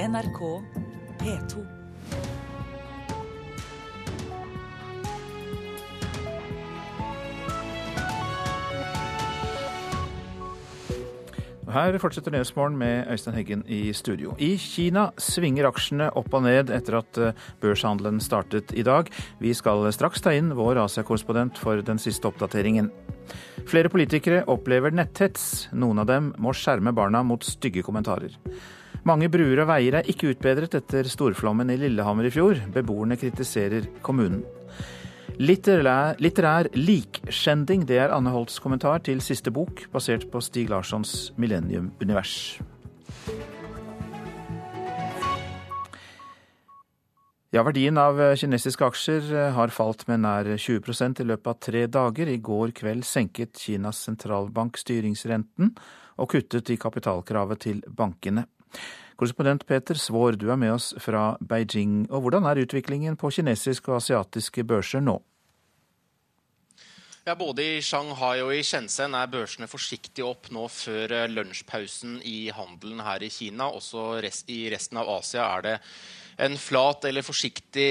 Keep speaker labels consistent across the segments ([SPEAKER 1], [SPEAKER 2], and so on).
[SPEAKER 1] NRK P2.
[SPEAKER 2] Her fortsetter Nyhetsmorgen med Øystein Heggen i studio. I Kina svinger aksjene opp og ned etter at eh, børshandelen startet i dag. Vi skal straks ta inn vår Asia-korrespondent for den siste oppdateringen. Flere politikere opplever netthets. Noen av dem må skjerme barna mot stygge kommentarer. Mange bruer og veier er ikke utbedret etter storflommen i Lillehammer i fjor. Beboerne kritiserer kommunen. Litterær, litterær likskjending, det er Anne Holts kommentar til siste bok, basert på Stig Larssons Millennium-univers. Ja, Verdien av kinesiske aksjer har falt med nær 20% i løpet av tre dager. I går kveld senket Kinas sentralbank styringsrenten og kuttet i kapitalkravet til bankene. Korrespondent Peter Svaar, du er med oss fra Beijing. Og hvordan er utviklingen på kinesiske og asiatiske børser nå?
[SPEAKER 3] Ja, Både i Shanghai og i Shenzhen er børsene forsiktig opp nå før eh, lunsjpausen i handelen her i Kina. Også rest, i resten av Asia er det en flat eller forsiktig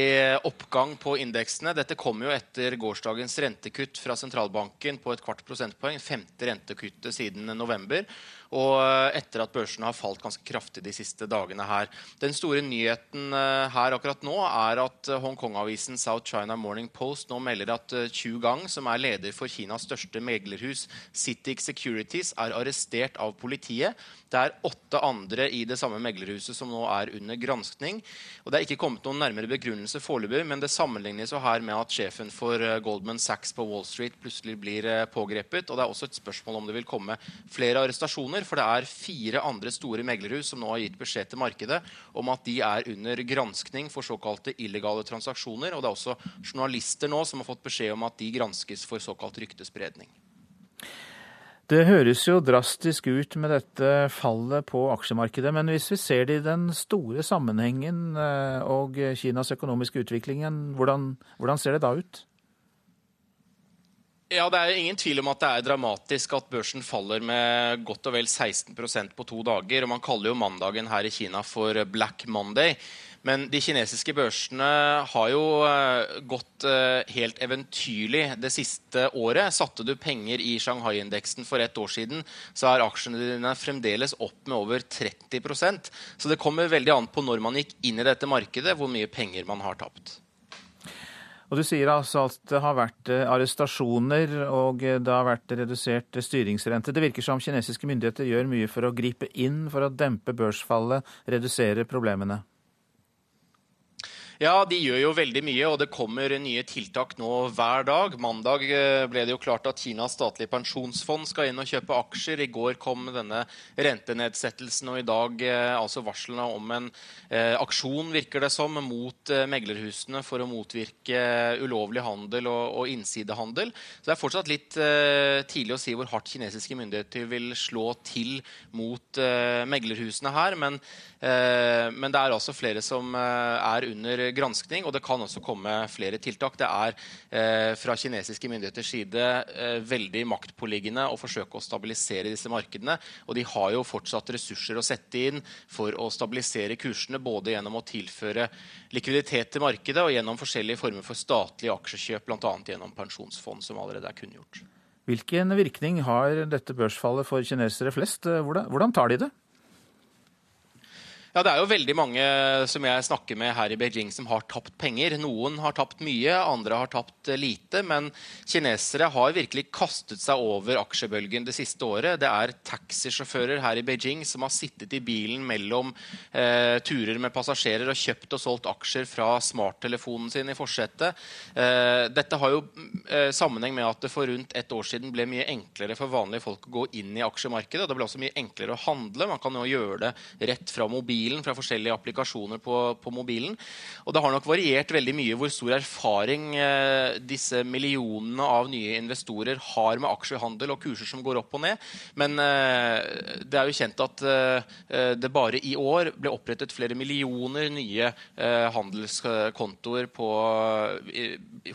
[SPEAKER 3] oppgang på indeksene. Dette kommer jo etter gårsdagens rentekutt fra sentralbanken på et kvart prosentpoeng. Femte rentekuttet siden november og eh, etter at børsene har falt ganske kraftig de siste dagene her. Den store nyheten eh, her akkurat nå er at eh, Hongkong-avisen South China Morning Post nå melder at Chu Gang, som er leder for Kinas største meglerhus, Citic Securities, er arrestert av politiet. Det er åtte andre i det samme meglerhuset som nå er under granskning. Og Det er ikke kommet noen nærmere begrunnelse foreløpig, men det sammenlignes jo her med at sjefen for Goldman Sachs på Wall Street plutselig blir pågrepet. Og det er også et spørsmål om det vil komme flere arrestasjoner. For det er fire andre store meglerhus som nå har gitt beskjed til markedet om at de er under granskning for såkalte illegale transaksjoner. Og det er også journalister nå som har fått beskjed om at de granskes for såkalt ryktespredning.
[SPEAKER 2] Det høres jo drastisk ut med dette fallet på aksjemarkedet, men hvis vi ser det i den store sammenhengen eh, og Kinas økonomiske utvikling, hvordan, hvordan ser det da ut?
[SPEAKER 3] Ja, Det er ingen tvil om at det er dramatisk at børsen faller med godt og vel 16% på to dager. og Man kaller jo mandagen her i Kina for Black Monday. Men de kinesiske børsene har jo eh, gått eh, helt eventyrlig det siste året. Satte du penger i Shanghai-indeksen for ett år siden, så er aksjene dine fremdeles opp med over 30% Så det kommer veldig an på når man gikk inn i dette markedet, hvor mye penger man har tapt.
[SPEAKER 2] Og Du sier altså at det har vært eh, arrestasjoner og det har vært redusert styringsrente. Det virker som kinesiske myndigheter gjør mye for å gripe inn for å dempe børsfallet, redusere problemene.
[SPEAKER 3] Ja, de gjør jo veldig mye, og det kommer nye tiltak nå hver dag. Mandag eh, ble det jo klart at Kinas statlige pensjonsfond skal inn og kjøpe aksjer. I går kom denne rentenedsettelsen, og i dag eh, altså varslene om en eh, aksjon, virker det som, mot eh, meglerhusene for å motvirke ulovlig handel og, og innsidehandel. Så det er fortsatt litt eh, tidlig å si hvor hardt kinesiske myndigheter vil slå til mot eh, meglerhusene her. men men det er altså flere som er under granskning, og det kan også komme flere tiltak. Det er eh, fra kinesiske myndigheters side veldig maktpåliggende å forsøke å stabilisere disse markedene. Og de har jo fortsatt ressurser å sette inn for å stabilisere kursene, både gjennom å tilføre likviditet til markedet og gjennom forskjellige former for statlige aksjekjøp, bl.a. gjennom pensjonsfond, som allerede er kunngjort.
[SPEAKER 2] Hvilken virkning har dette børsfallet for kinesere flest? Hvordan, hvordan tar de det?
[SPEAKER 3] Ja, Det er jo veldig mange som jeg snakker med her i Beijing som har tapt penger. Noen har tapt mye, andre har tapt lite. Men kinesere har virkelig kastet seg over aksjebølgen det siste året. Det er taxisjåfører her i Beijing som har sittet i bilen mellom eh, turer med passasjerer og kjøpt og solgt aksjer fra smarttelefonen sin i forsetet. Eh, dette har jo eh, sammenheng med at det for rundt et år siden ble mye enklere for vanlige folk å gå inn i aksjemarkedet. Det ble også mye enklere å handle. Man kan jo gjøre det rett fra mobilen mobilen, fra forskjellige applikasjoner på, på, mobilen. Og det har nok variert veldig mye hvor stor erfaring eh, disse millionene av nye investorer har med aksjehandel og kurser som går opp og ned. Men eh, det er jo kjent at eh, det bare i år ble opprettet flere millioner nye handelskontoer på, i,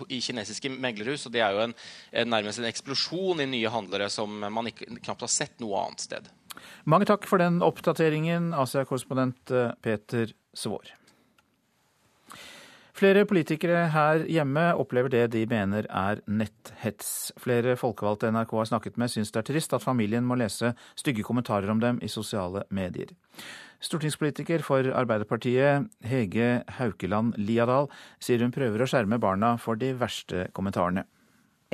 [SPEAKER 3] i, kinesiske meglerhus. Og det er jo en, en, nærmest en eksplosjon i nye handlere som man ikke, knapt har sett noe annet sted.
[SPEAKER 2] Mange takk for den oppdateringen, Asia-korrespondent eh, Peter Svår. Flere politikere her hjemme opplever det de mener er netthets. Flere folkevalgte NRK har snakket med syns det er trist at familien må lese stygge kommentarer om dem i sosiale medier. Stortingspolitiker for Arbeiderpartiet Hege Haukeland Liadal sier hun prøver å skjerme barna for de verste kommentarene.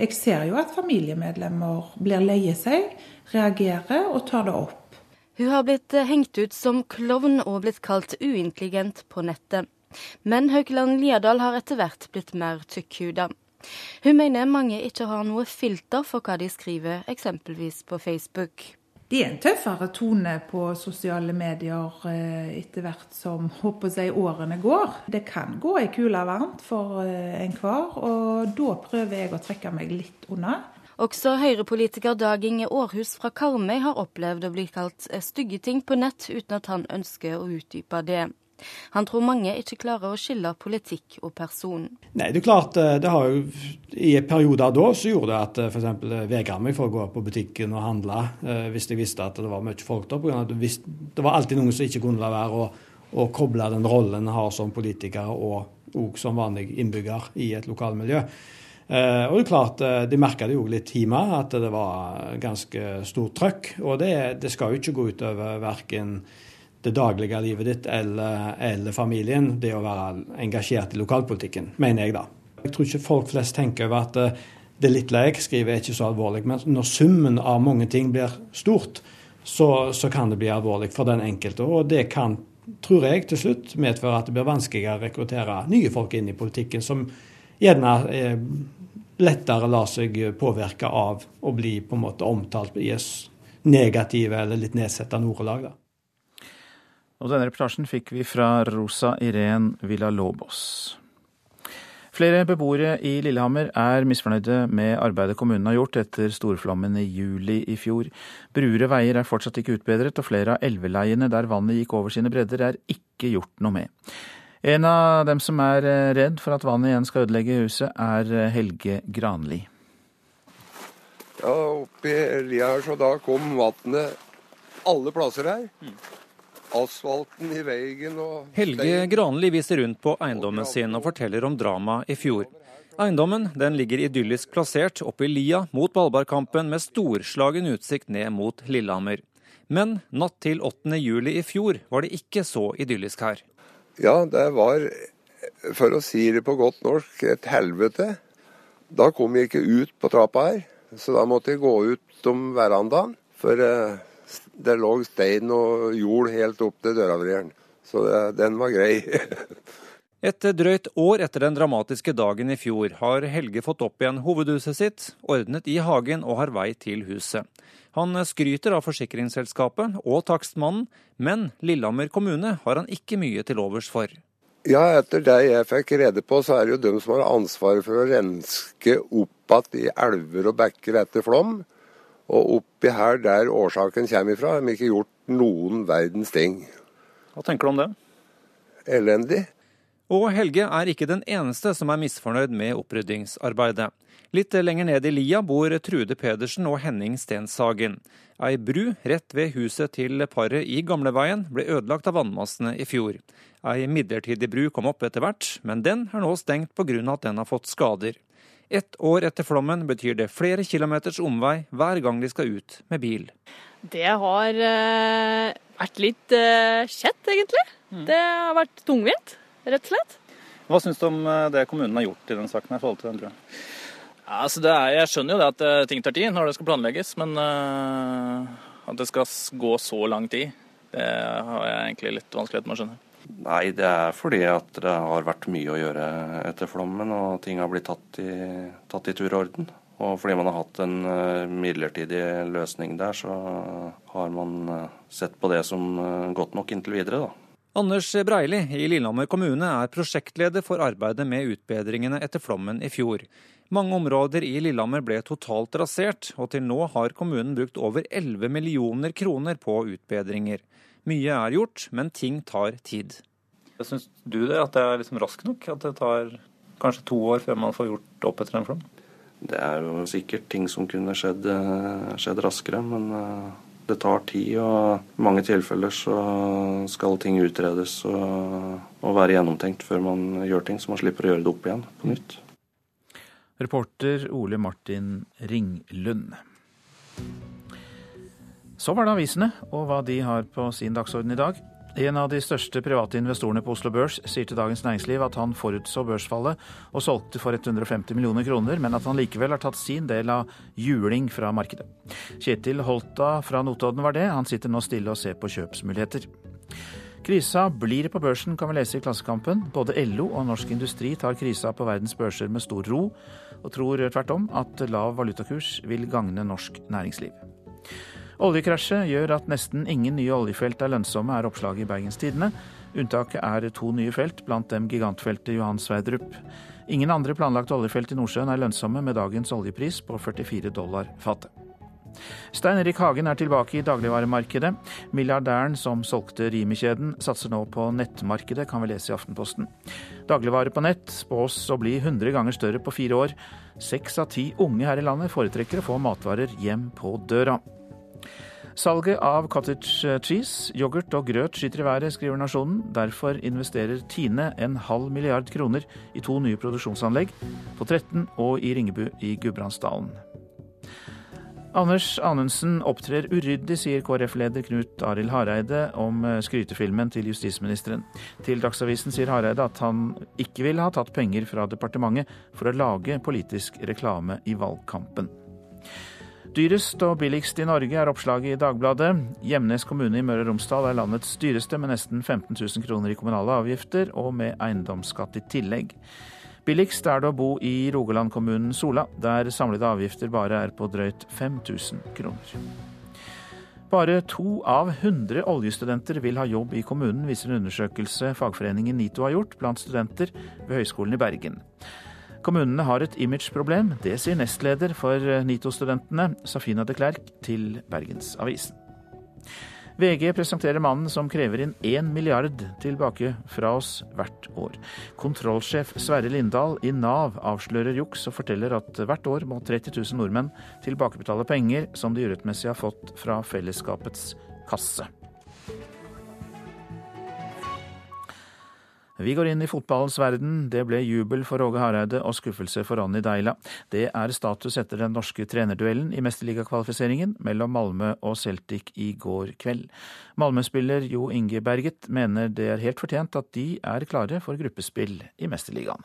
[SPEAKER 4] Jeg ser jo at familiemedlemmer blir leie seg, reagerer og tar det opp.
[SPEAKER 5] Hun har blitt hengt ut som klovn og blitt kalt uintelligent på nettet. Men Haukeland Liadal har etter hvert blitt mer tykkhuda. Hun mener mange ikke har noe filter for hva de skriver, eksempelvis på Facebook.
[SPEAKER 4] Det er en tøffere tone på sosiale medier eh, etter hvert som håper seg, årene går. Det kan gå ei kule varmt for eh, enhver, og da prøver jeg å trekke meg litt unna.
[SPEAKER 5] Også Høyre-politiker Dag Inge Aarhus fra Karmøy har opplevd å bli kalt stygge ting på nett, uten at han ønsker å utdype det. Han tror mange ikke klarer å skille politikk og person.
[SPEAKER 6] Nei, det er klart, eh, det har jo i perioder da så gjorde det at f.eks. Eh, vegra meg for å gå på butikken og handle eh, hvis jeg visste at det var mye folk der. På det var alltid noen som ikke kunne la være å, å koble den rollen en har som politiker og, og som vanlig innbygger i et lokalmiljø. Uh, og det er klart, De merka det jo litt hjemme, at det var ganske stort trøkk. Og det, det skal jo ikke gå utover verken det daglige livet ditt eller, eller, familien, det å være engasjert i lokalpolitikken, mener jeg da. Jeg tror ikke folk flest tenker over at eh, det lille jeg skriver er ikke så alvorlig. Men når summen av mange ting blir stort, så, så kan det bli alvorlig for den enkelte. Og det kan, tror jeg, til slutt medføre at det blir vanskeligere å rekruttere nye folk inn i politikken, som gjerne eh, lettere lar seg påvirke av å bli på en måte omtalt i negative eller litt nedsettende ordelag. da.
[SPEAKER 2] Og denne reportasjen fikk vi fra Rosa Irén Villalobos. Flere beboere i Lillehammer er misfornøyde med arbeidet kommunen har gjort etter storflommen i juli i fjor. Bruere veier er fortsatt ikke utbedret, og flere av elveleiene der vannet gikk over sine bredder, er ikke gjort noe med. En av dem som er redd for at vannet igjen skal ødelegge huset, er Helge Granli.
[SPEAKER 7] Ja, oppi lia her, så da kom vannet alle plasser her. Asfalten i veien og
[SPEAKER 8] Helge Granli viser rundt på eiendommen sin og forteller om dramaet i fjor. Eiendommen den ligger idyllisk plassert oppe i lia mot Ballbarkampen med storslagen utsikt ned mot Lillehammer. Men natt til 8. juli i fjor var det ikke så idyllisk her.
[SPEAKER 7] Ja, det var, for å si det på godt norsk, et helvete. Da kom jeg ikke ut på trappa her, så da måtte jeg gå ut om verandaen. For eh, det lå stein og jord helt opp til døravrieren. Så det, den var grei.
[SPEAKER 8] Et drøyt år etter den dramatiske dagen i fjor har Helge fått opp igjen hovedhuset sitt, ordnet i hagen og har vei til huset. Han skryter av forsikringsselskapet og takstmannen, men Lillehammer kommune har han ikke mye til overs for.
[SPEAKER 7] Ja, etter det jeg fikk rede på, så er det jo de som har ansvaret for å renske opp igjen i elver og bekker etter flom. Og oppi her der årsaken kommer ifra, har vi ikke gjort noen verdens ting.
[SPEAKER 8] Hva tenker du om det?
[SPEAKER 7] Elendig.
[SPEAKER 8] Og Helge er ikke den eneste som er misfornøyd med oppryddingsarbeidet. Litt lenger ned i lia bor Trude Pedersen og Henning Stenshagen. Ei bru rett ved huset til paret i Gamleveien ble ødelagt av vannmassene i fjor. Ei midlertidig bru kom opp etter hvert, men den er nå stengt pga. at den har fått skader. Ett år etter flommen betyr det flere kilometers omvei hver gang de skal ut med bil.
[SPEAKER 9] Det har uh, vært litt uh, kjett, egentlig. Mm. Det har vært tungvint, rett og slett.
[SPEAKER 8] Hva syns du om eh, det kommunen har gjort i den saken? i forhold til den brua?
[SPEAKER 9] Ja, altså jeg skjønner jo det at ting tar tid når det skal planlegges, men uh, at det skal gå så lang tid, det har jeg egentlig litt vanskelighet med å skjønne.
[SPEAKER 10] Nei, det er fordi at det har vært mye å gjøre etter flommen, og ting har blitt tatt i, tatt i tur og orden. Og fordi man har hatt en eh, midlertidig løsning der, så har man eh, sett på det som eh, godt nok inntil videre, da.
[SPEAKER 8] Anders Breili i Lillehammer kommune er prosjektleder for arbeidet med utbedringene etter flommen i fjor. Mange områder i Lillehammer ble totalt rasert, og til nå har kommunen brukt over 11 millioner kroner på utbedringer. Mye er gjort, men ting tar tid.
[SPEAKER 11] Syns du det, at det er liksom raskt nok? At det tar kanskje to år før man får gjort opp etter en flom?
[SPEAKER 10] Det er jo sikkert ting som kunne skjedd, eh, skjedd raskere, men eh, Det tar tid, og i mange tilfeller så skal ting utredes og, og være gjennomtenkt før man gjør ting, så man slipper å gjøre det opp igjen på nytt.
[SPEAKER 2] Reporter Ole Martin Ringlund. Så var det avisene og hva de har på sin dagsorden i dag. En av de største private investorene på Oslo Børs sier til Dagens Næringsliv at han forutså børsfallet og solgte for 150 millioner kroner, men at han likevel har tatt sin del av juling fra markedet. Kjetil Holta fra Notodden var det. Han sitter nå stille og ser på kjøpsmuligheter. Krisa blir på børsen, kan vi lese i Klassekampen. Både LO og Norsk Industri tar krisa på verdens børser med stor ro, og tror tvert om at lav valutakurs vil gagne norsk næringsliv. Oljekrasjet gjør at nesten ingen nye oljefelt er lønnsomme, er oppslaget i Bergens Tidende. Unntaket er to nye felt, blant dem gigantfeltet Johan Sverdrup. Ingen andre planlagte oljefelt i Nordsjøen er lønnsomme med dagens oljepris på 44 dollar fatet. Stein Erik Hagen er tilbake i dagligvaremarkedet. Milliardæren som solgte Rimi-kjeden, satser nå på nettmarkedet, kan vi lese i Aftenposten. Dagligvare på nett spås å bli 100 ganger større på fire år. Seks av ti unge her i landet foretrekker å få matvarer hjem på døra. Salget av cottage cheese, yoghurt og grøt skyter i været, skriver Nasjonen. Derfor investerer Tine en halv milliard kroner i to nye produksjonsanlegg, på 13 og i Ringebu i Gudbrandsdalen. Anders Anundsen opptrer uryddig, sier KrF-leder Knut Arild Hareide om skrytefilmen til justisministeren. Til Dagsavisen sier Hareide at han ikke ville ha tatt penger fra departementet for å lage politisk reklame i valgkampen. Dyrest og billigst i Norge er oppslaget i Dagbladet. Gjemnes kommune i Møre og Romsdal er landets dyreste med nesten 15 000 kroner i kommunale avgifter og med eiendomsskatt i tillegg. Billigst er det å bo i Rogaland-kommunen Sola, der samlede avgifter bare er på drøyt 5000 kroner. Bare to av 100 oljestudenter vil ha jobb i kommunen, viser en undersøkelse fagforeningen NITO har gjort blant studenter ved Høgskolen i Bergen. Kommunene har et imageproblem. Det sier nestleder for NITO-studentene, Safina de Klerk, til Bergensavisen. VG presenterer mannen som krever inn én milliard tilbake fra oss hvert år. Kontrollsjef Sverre Lindahl i Nav avslører juks og forteller at hvert år må 30 000 nordmenn tilbakebetale penger som de urettmessig har fått fra fellesskapets kasse. Vi går inn i fotballens verden. Det ble jubel for Åge Hareide og skuffelse for Ronny Deila. Det er status etter den norske trenerduellen i mesterligakvalifiseringen mellom Malmö og Celtic i går kveld. Malmö-spiller Jo Inge Berget mener det er helt fortjent at de er klare for gruppespill i Mesterligaen.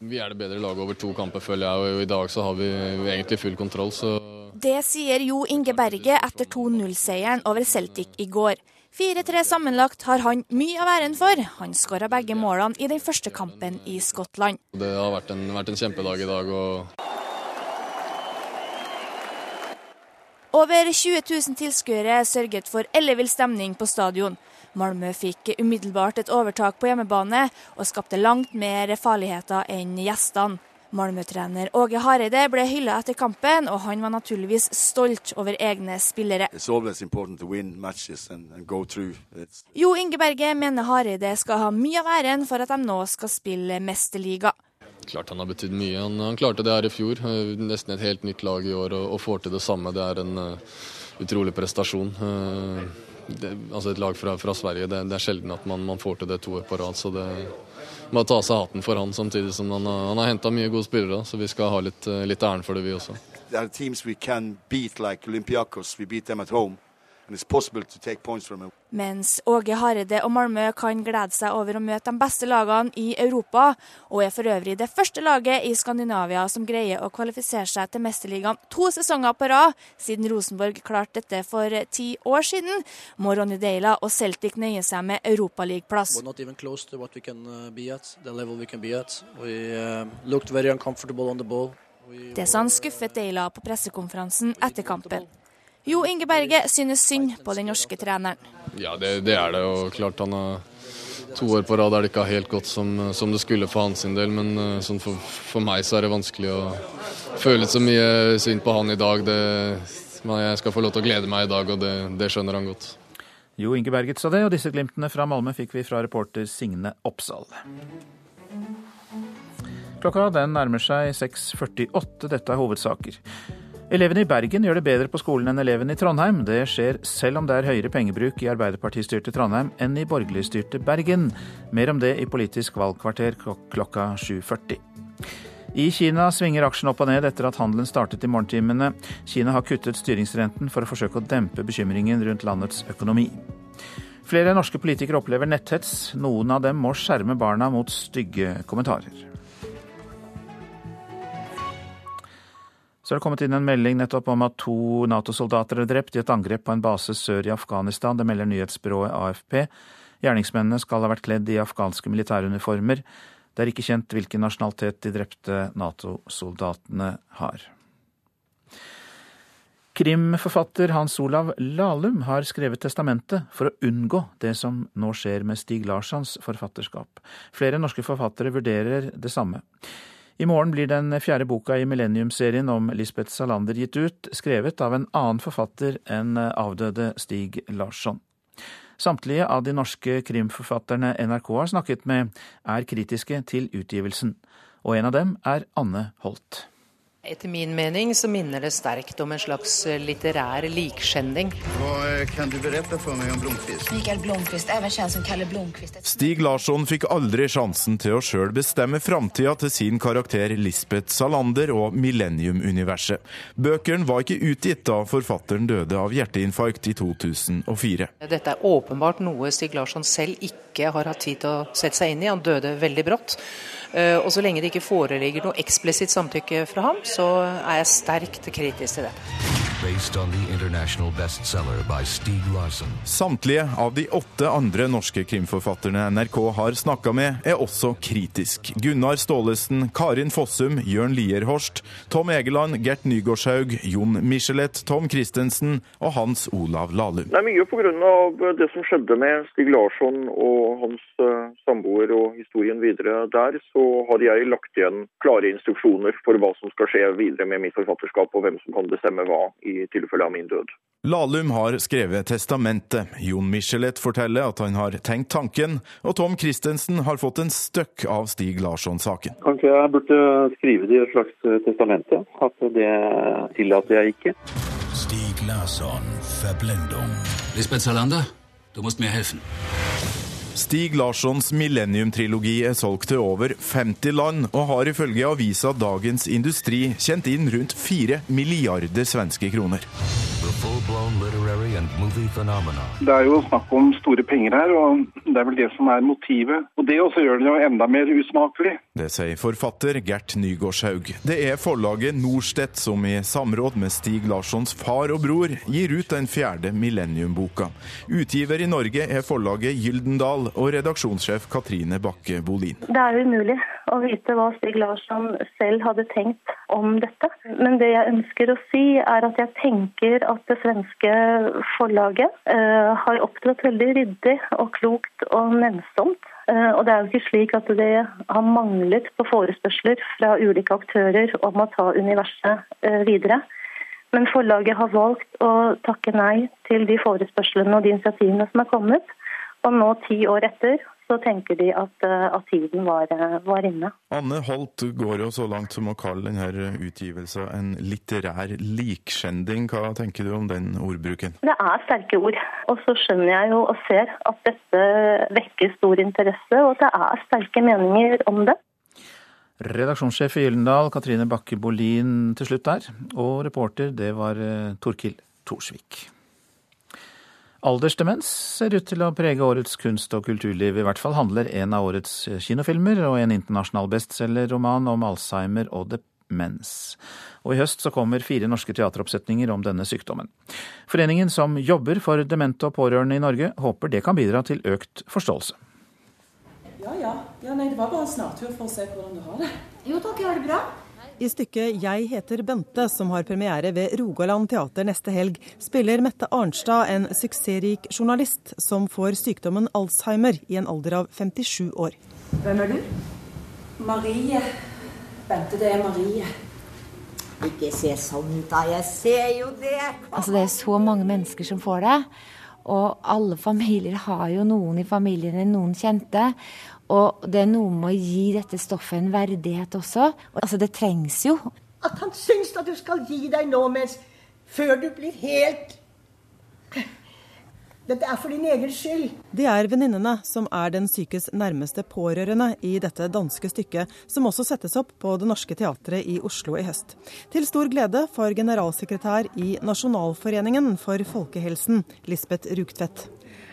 [SPEAKER 12] Vi er det bedre laget over to kamper, føler jeg, og i dag så har vi egentlig full kontroll. Så
[SPEAKER 13] det sier Jo Inge Berget etter 2-0-seieren over Celtic i går. 4-3 sammenlagt har han mye av æren for. Han skåra begge målene i den første kampen i Skottland.
[SPEAKER 12] Det har vært en, vært en kjempedag i dag. og...
[SPEAKER 13] Over 20 000 tilskuere sørget for ellevill stemning på stadion. Malmö fikk umiddelbart et overtak på hjemmebane og skapte langt mer farligheter enn gjestene. Malmö-trener Åge Hareide ble hylla etter kampen, og han var naturligvis stolt over egne spillere. Jo Inge Berge mener Hareide skal ha mye av æren for at de nå skal spille mesterliga.
[SPEAKER 12] Klart han har betydd mye. Han, han, klarte det her i fjor. Eh, nesten et helt nytt lag i år og, og får til det samme. Det er en uh, utrolig prestasjon. Uh, det, altså Et lag fra, fra Sverige, det, det, er sjelden at man, man, får til det to år på rad. så det må ta seg hatten for han, samtidig som han, han har henta mye gode spillere. Så vi skal ha litt, litt æren for det, vi også.
[SPEAKER 14] Det er teams vi kan beat, like Olympiakos. We beat them at home.
[SPEAKER 13] Mens Åge Hareide og Malmö kan glede seg over å møte de beste lagene i Europa, og er for øvrig det første laget i Skandinavia som greier å kvalifisere seg til Mesterligaen to sesonger på rad, siden Rosenborg klarte dette for ti år siden, må Ronny Deila og Celtic nøye seg med europaligaplass.
[SPEAKER 15] Uh,
[SPEAKER 13] uh, det sa han skuffet Deila på pressekonferansen etter kampen. Jo Inge Berge synes synd på den norske treneren.
[SPEAKER 12] Ja, det, det er det. Og klart han har to år på rad er det ikke helt godt som, som det skulle for hans del. Men eh, sånn for, for, meg så er det vanskelig å føle så mye synd på han i dag. Det, jeg skal få lov til å glede meg i dag, og det, det skjønner han godt.
[SPEAKER 2] Jo Inge Berget sa det, og disse glimtene fra Malmö fikk vi fra reporter Signe Oppsal. Klokka den nærmer seg 6.48. Dette er hovedsaker. Elevene i Bergen gjør det bedre på skolen enn elevene i Trondheim. Det skjer selv om det er høyere pengebruk i Arbeiderpartistyrte Trondheim enn i borgerligstyrte Bergen. Mer om det i Politisk valgkvarter klokka 7.40. I Kina svinger aksjen opp og ned etter at handelen startet i morgentimene. Kina har kuttet styringsrenten for å forsøke å dempe bekymringen rundt landets økonomi. Flere norske politikere opplever netthets. Noen av dem må skjerme barna mot stygge kommentarer. Så er det kommet inn en melding nettopp om at to Nato-soldater er drept i et angrep på en base sør i Afghanistan. Det melder nyhetsbyrået AFP. Gjerningsmennene skal ha vært kledd i afghanske militæruniformer. Det er ikke kjent hvilken nasjonalitet de drepte Nato-soldatene har. Krimforfatter Hans Olav Lahlum har skrevet testamentet for å unngå det som nå skjer med Stig Larssons forfatterskap. Flere norske forfattere vurderer det samme. I morgen blir den fjerde boka i Millennium-serien om Lisbeth Salander gitt ut, skrevet av en annen forfatter enn avdøde Stig Larsson. Samtlige av de norske krimforfatterne NRK har snakket med, er kritiske til utgivelsen, og en av dem er Anne Holt.
[SPEAKER 15] Etter min mening så minner det sterkt om en slags eh, litterær likskjending.
[SPEAKER 16] Hva eh, kan du berette for meg om Blomkvist?
[SPEAKER 17] Mikael Blomkvist, even kjent som Kalle Blomkvist.
[SPEAKER 18] Stig Larsson fikk aldri sjansen til å sjøl bestemme framtida til sin karakter Lisbeth Salander og Millennium-universet. Bøkene var ikke utgitt da forfatteren døde av hjerteinfarkt i 2004.
[SPEAKER 15] Dette er åpenbart noe Stig Larsson selv ikke har hatt tid til å sette seg inn i. Han døde veldig brått. Eh, og så lenge det ikke foreligger noe eksplisitt samtykke fra ham, så er jeg sterkt kritisk til det.
[SPEAKER 18] Samtlige av de åtte andre norske krimforfatterne NRK har snakka med, er også kritisk. Gunnar Staalesen, Karin Fossum, Jørn Lierhorst, Tom Egeland, Gert Nygårdshaug, Jon Michelet, Tom Christensen og Hans Olav Lahlum.
[SPEAKER 19] Det er mye pga. det som skjedde med Stig Larsson og hans uh, samboer og historien videre der. Så hadde jeg lagt igjen klare instruksjoner for hva som skal skje videre med mitt forfatterskap, og hvem som kan bestemme hva i tilfelle av min død.
[SPEAKER 18] Lahlum har skrevet testamentet. Jon Michelet forteller at han har tenkt tanken, og Tom Christensen har fått en støkk av Stig Larsson-saken.
[SPEAKER 20] Kanskje jeg burde skrive det i et slags testamente? At det tillater jeg ikke. Stig Larsson,
[SPEAKER 18] Verblendung. Lisbeth Salander, du må mir helfen. Stig Larssons Millennium-trilogi er solgt til over 50 land, og har ifølge avisa Dagens Industri tjent inn rundt 4 milliarder svenske kroner.
[SPEAKER 19] Det er jo snakk om store penger her, og det er vel det som er motivet. Og det også gjør det jo enda mer usmakelig.
[SPEAKER 18] Det sier forfatter Gert Nygårdshaug. Det er forlaget Norstedt som i samråd med Stig Larssons far og bror gir ut den fjerde Millennium-boka. Utgiver i Norge er forlaget Gyldendal og redaksjonssjef Katrine Bakke Bolin.
[SPEAKER 21] Det er umulig å vite hva Stig Larsson selv hadde tenkt om dette. Men det jeg ønsker å si, er at jeg tenker at det svenske forlaget uh, har opptrådt veldig ryddig og klokt og nennsomt. Uh, og det er jo ikke slik at det har manglet på forespørsler fra ulike aktører om å ta universet uh, videre. Men forlaget har valgt å takke nei til de forespørslene og de initiativene som er kommet. Og nå, ti år etter, så tenker de at, eh, at tiden var, eh, var, inne.
[SPEAKER 18] Anne Holt går jo så langt som å kalle denne utgivelsen en litterær likskjending. Hva tenker du om den ordbruken?
[SPEAKER 21] Det er sterke ord. Og så skjønner jeg jo og ser at dette vekker stor interesse, og at det er sterke meninger om det.
[SPEAKER 2] Redaksjonssjef i Gyllendal, Katrine Bakke Bolin til slutt der. Og reporter, det var eh, Torkil Thorsvik. Aldersdemens ser ut til å prege årets kunst- og kulturliv. I hvert fall handler en av årets kinofilmer og en internasjonal bestselgerroman om Alzheimer og demens. Og i høst så kommer fire norske teateroppsetninger om denne sykdommen. Foreningen som jobber for demente og pårørende i Norge, håper det kan bidra til økt forståelse.
[SPEAKER 22] Ja, ja. ja nei, det var bare en snartur for å se hvordan du har det.
[SPEAKER 23] Jo takk, jeg har det bra. I stykket 'Jeg heter Bente', som har premiere ved Rogaland teater neste helg, spiller Mette Arnstad en suksessrik journalist som får sykdommen Alzheimer i en alder av 57 år. Hvem er du?
[SPEAKER 22] Marie. Bente, det er Marie.
[SPEAKER 23] Ikke se sånn ut, da. Jeg ser jo det.
[SPEAKER 24] Altså, det er så mange mennesker som får det. Og alle familier har jo noen i familien, noen kjente. Og det er noe med å gi dette stoffet en verdighet også. Altså Det trengs jo
[SPEAKER 25] At han syns at du skal gi deg nå mens før du blir helt Dette er for din egen skyld.
[SPEAKER 23] Det er venninnene som er den sykes nærmeste pårørende i dette danske stykket, som også settes opp på Det Norske Teatret i Oslo i høst. Til stor glede for generalsekretær i Nasjonalforeningen for folkehelsen, Lisbeth Rugtvedt.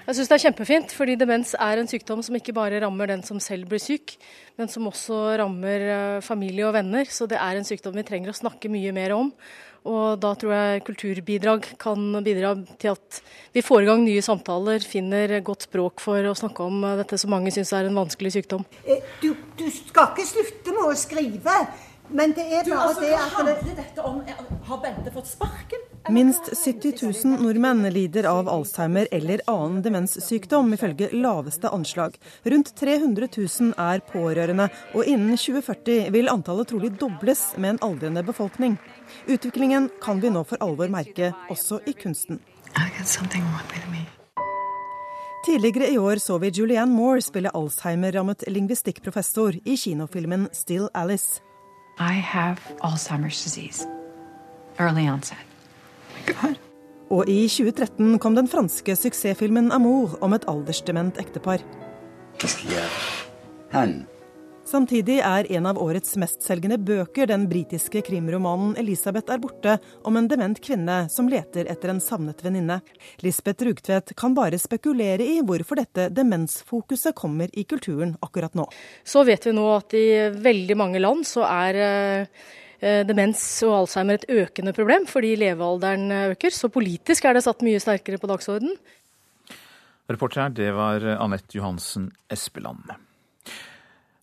[SPEAKER 26] Jeg syns det er kjempefint, fordi demens er en sykdom som ikke bare rammer den som selv blir syk, men som også rammer eh, familie og venner. Så det er en sykdom vi trenger å snakke mye mer om. Og da tror jeg kulturbidrag kan bidra til at vi får i gang nye samtaler, finner godt språk for å snakke om dette som mange syns er en vanskelig sykdom.
[SPEAKER 25] Eh, du, du skal ikke slutte med å skrive, men det er
[SPEAKER 22] Du,
[SPEAKER 25] bare
[SPEAKER 22] altså,
[SPEAKER 25] det at Hva
[SPEAKER 22] handler dette om? Har Bente fått sparken?
[SPEAKER 23] Minst 70 000 nordmenn lider av Alzheimer eller annen demenssykdom, ifølge laveste anslag. Rundt 300 000 er pårørende, og innen 2040 vil antallet trolig dobles med en aldrende befolkning. Utviklingen kan vi nå for alvor merke, også i kunsten. Tidligere i år så vi Julianne Moore spille Alzheimer-rammet lingvistikkprofessor i kinofilmen 'Still Alice'.
[SPEAKER 27] I have Alzheimer's disease. Early onset.
[SPEAKER 23] Og i 2013 kom den franske suksessfilmen 'Amour' om et aldersdement ektepar. Samtidig er en av årets mestselgende bøker den britiske krimromanen 'Elisabeth er borte', om en dement kvinne som leter etter en savnet venninne. Lisbeth Rugtvedt kan bare spekulere i hvorfor dette demensfokuset kommer i kulturen akkurat nå.
[SPEAKER 26] Så vet vi nå at i veldig mange land så er eh, demens og Alzheimer et økende problem fordi levealderen øker. Så politisk er det satt mye sterkere på dagsordenen.
[SPEAKER 2] Reporter her, det var Anette Johansen Espeland.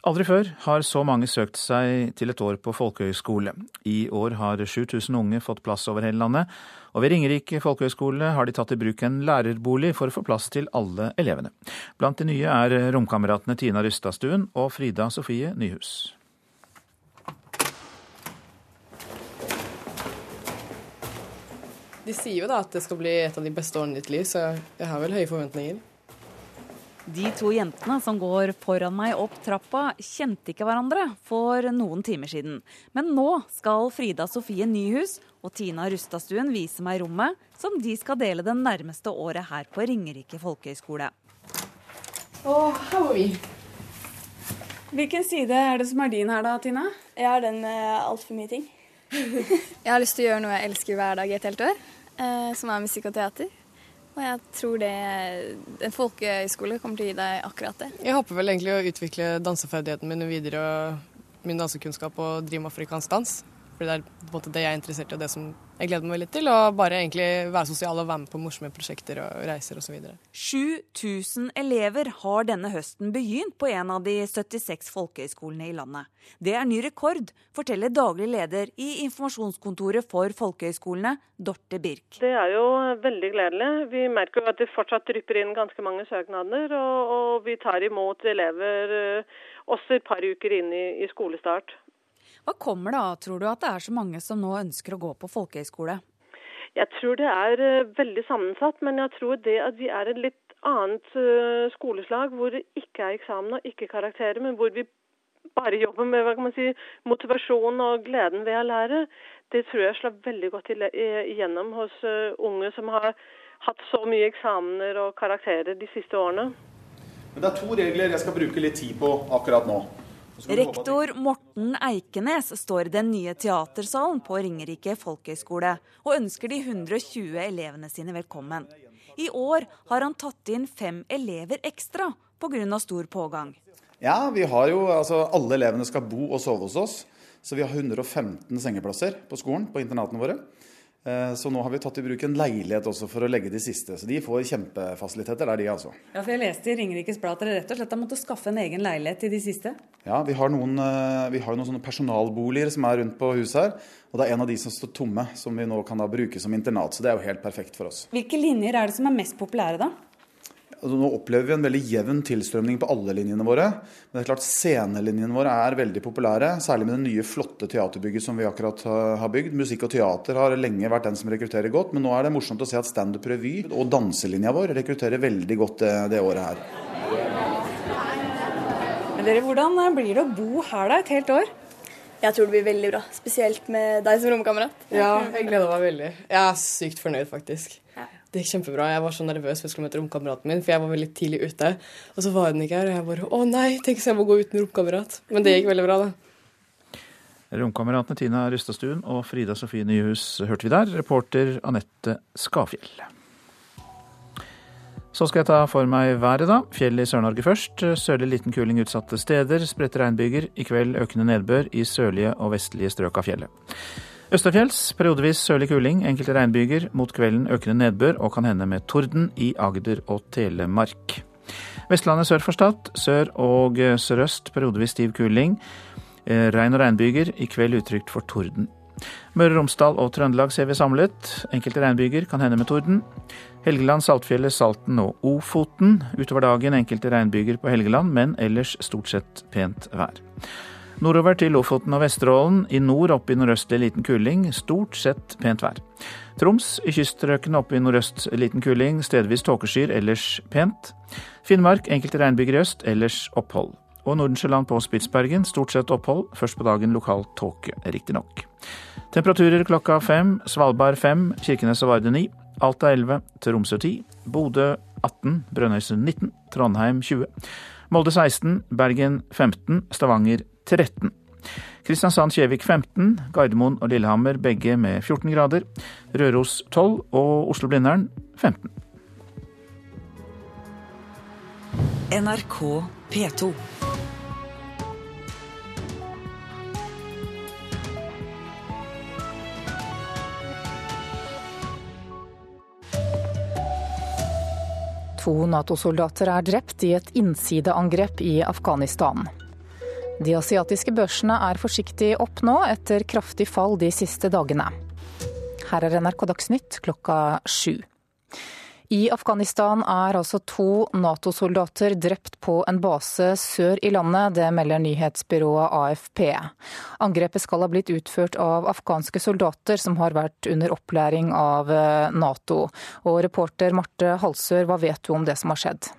[SPEAKER 2] Aldri før har så mange søkt seg til et år på folkehøyskole. I år har 7000 unge fått plass over hele landet, og ved Ringerike folkehøgskole har de tatt i bruk en lærerbolig for å få plass til alle elevene. Blant de nye er romkameratene Tina Rystadstuen og Frida Sofie Nyhus.
[SPEAKER 28] De sier jo da at det skal bli et av de beste årene i ditt liv, så jeg har vel høye forventninger.
[SPEAKER 29] De to jentene som går foran meg opp trappa, kjente ikke hverandre for noen timer siden. Men nå skal Frida Sofie Nyhus og Tina Rustadstuen vise meg rommet som de skal dele det nærmeste året her på Ringerike folkehøgskole.
[SPEAKER 28] Og her var vi. Hvilken side er det som er din her da, Tina?
[SPEAKER 30] Jeg har den med altfor mye ting. jeg har lyst til å gjøre noe jeg elsker hver dag i et helt år, eh, som er musikk og teater. Og jeg tror det en folkehøyskole kommer til å gi deg akkurat det.
[SPEAKER 28] Jeg håper vel egentlig å utvikle danseferdighetene mine videre og min dansekunnskap og drive med afrikansk dans. For det er på en måte det jeg er interessert i og det som jeg gleder meg litt til. Og bare egentlig være sosial og være med på morsomme prosjekter og reiser osv.
[SPEAKER 29] 7000 elever har denne høsten begynt på en av de 76 folkehøyskolene i landet. Det er ny rekord, forteller daglig leder i informasjonskontoret for folkehøyskolene, Dorte Birk.
[SPEAKER 31] Det er jo veldig gledelig. Vi merker jo at det fortsatt drypper inn ganske mange søknader. Og, og vi tar imot elever eh, også et par uker inn i, i skolestart.
[SPEAKER 29] Hva kommer det av, tror du, at det er så mange som nå ønsker å gå på folkehøyskole?
[SPEAKER 31] Jeg tror det er uh, veldig sammensatt, men jeg tror det at vi er et litt annet uh, skoleslag hvor det ikke er eksamen og ikke karakterer, men hvor vi bare jobber med hva kan man si, motivasjon og gleden ved å lære, det tror jeg slår veldig godt igjennom hos unge som har hatt så mye eksamener og karakterer de siste årene.
[SPEAKER 32] Men det er to regler jeg skal bruke litt tid på akkurat nå.
[SPEAKER 29] Rektor Morten Eikenes står i den nye teatersalen på Ringerike folkehøgskole og ønsker de 120 elevene sine velkommen. I år har han tatt inn fem elever ekstra pga. stor pågang.
[SPEAKER 32] Ja, vi har jo, altså Alle elevene skal bo og sove hos oss. Så vi har 115 sengeplasser på skolen, på internatene våre. Eh, så nå har vi tatt i bruk en leilighet også for å legge de siste. Så de får kjempefasiliteter der, de altså.
[SPEAKER 29] Ja, for Jeg leste i Ringerikes Blad at dere rett og slett har måttet skaffe en egen leilighet til de siste?
[SPEAKER 32] Ja, vi har noen, eh, vi har noen sånne personalboliger som er rundt på huset her. Og det er en av de som står tomme, som vi nå kan da bruke som internat. Så det er jo helt perfekt for oss.
[SPEAKER 29] Hvilke linjer er det som er mest populære, da?
[SPEAKER 32] Altså, nå opplever vi en veldig jevn tilstrømning på alle linjene våre. Men det er klart scenelinjene våre er veldig populære, særlig med det nye, flotte teaterbygget som vi akkurat har bygd. Musikk og teater har lenge vært den som rekrutterer godt, men nå er det morsomt å se at standup revy og danselinja vår rekrutterer veldig godt det, det året her.
[SPEAKER 29] Men dere, Hvordan blir det å bo her da et helt år?
[SPEAKER 30] Jeg tror det blir veldig bra, spesielt med deg som romkamerat.
[SPEAKER 33] Ja, jeg gleder meg veldig. Jeg er sykt fornøyd, faktisk. Det gikk kjempebra. Jeg var så nervøs for jeg skulle møte romkameraten min, for jeg var veldig tidlig ute. Og så var hun ikke her, og jeg bare Å nei, tenk så jeg må gå uten romkamerat. Men det gikk veldig bra, da.
[SPEAKER 2] Romkameratene Tina Rustadstuen og Frida Sofie Nyhus hørte vi der. Reporter Anette Skafjell. Så skal jeg ta for meg været, da. Fjell i Sør-Norge først. Sørlig liten kuling utsatte steder. Spredte regnbyger. I kveld økende nedbør i sørlige og vestlige strøk av fjellet. Østafjells periodevis sørlig kuling, enkelte regnbyger. Mot kvelden økende nedbør og kan hende med torden i Agder og Telemark. Vestlandet sør for Stad. Sør og sørøst periodevis stiv kuling. Eh, regn og regnbyger. I kveld utrygt for torden. Møre og Romsdal og Trøndelag ser vi samlet. Enkelte regnbyger kan hende med torden. Helgeland, Saltfjellet, Salten og Ofoten. Utover dagen enkelte regnbyger på Helgeland, men ellers stort sett pent vær. Nordover til Lofoten og Vesterålen. I nord opp i nordøstlig liten kuling. Stort sett pent vær. Troms i kyststrøkene opp i nordøst liten kuling. Stedvis tåkeskyer, ellers pent. Finnmark enkelte regnbyger i øst, ellers opphold. Og Nordensjøland på Spitsbergen stort sett opphold. Først på dagen lokal tåke, riktignok. Temperaturer klokka fem. Svalbard fem, Kirkenes og Varde ni. Alta 11, Tromsø ti, Bodø 18, Brønnøysund 19, Trondheim 20, Molde 16, Bergen 15, Stavanger 13. Kristiansand-Kjevik 15, Gardermoen og Lillehammer begge med 14 grader. Røros 12 og Oslo-Blindern 15.
[SPEAKER 29] NRK P2.
[SPEAKER 34] To Nato-soldater er drept i et innsideangrep i Afghanistan. De asiatiske børsene er forsiktig opp nå, etter kraftig fall de siste dagene. Her er NRK Dagsnytt klokka sju. I Afghanistan er altså to Nato-soldater drept på en base sør i landet, det melder nyhetsbyrået AFP. Angrepet skal ha blitt utført av afghanske soldater som har vært under opplæring av eh, Nato. Og reporter Marte Halsør, hva vet du om det som har skjedd?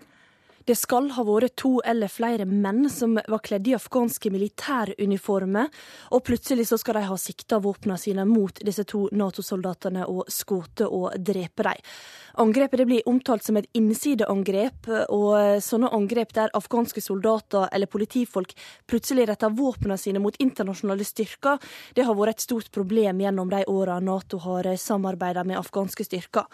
[SPEAKER 35] Det skal ha vært to eller flere menn som var kledd i afghanske militæruniformer, og plutselig så skal de ha sikta våpnene sine mot disse to Nato-soldatene og skutt og drepe dem. Angrepet blir omtalt som et innsideangrep, og sånne angrep der afghanske soldater eller politifolk plutselig retter våpnene sine mot internasjonale styrker, det har vært et stort problem gjennom de åra Nato har samarbeidet med afghanske styrker.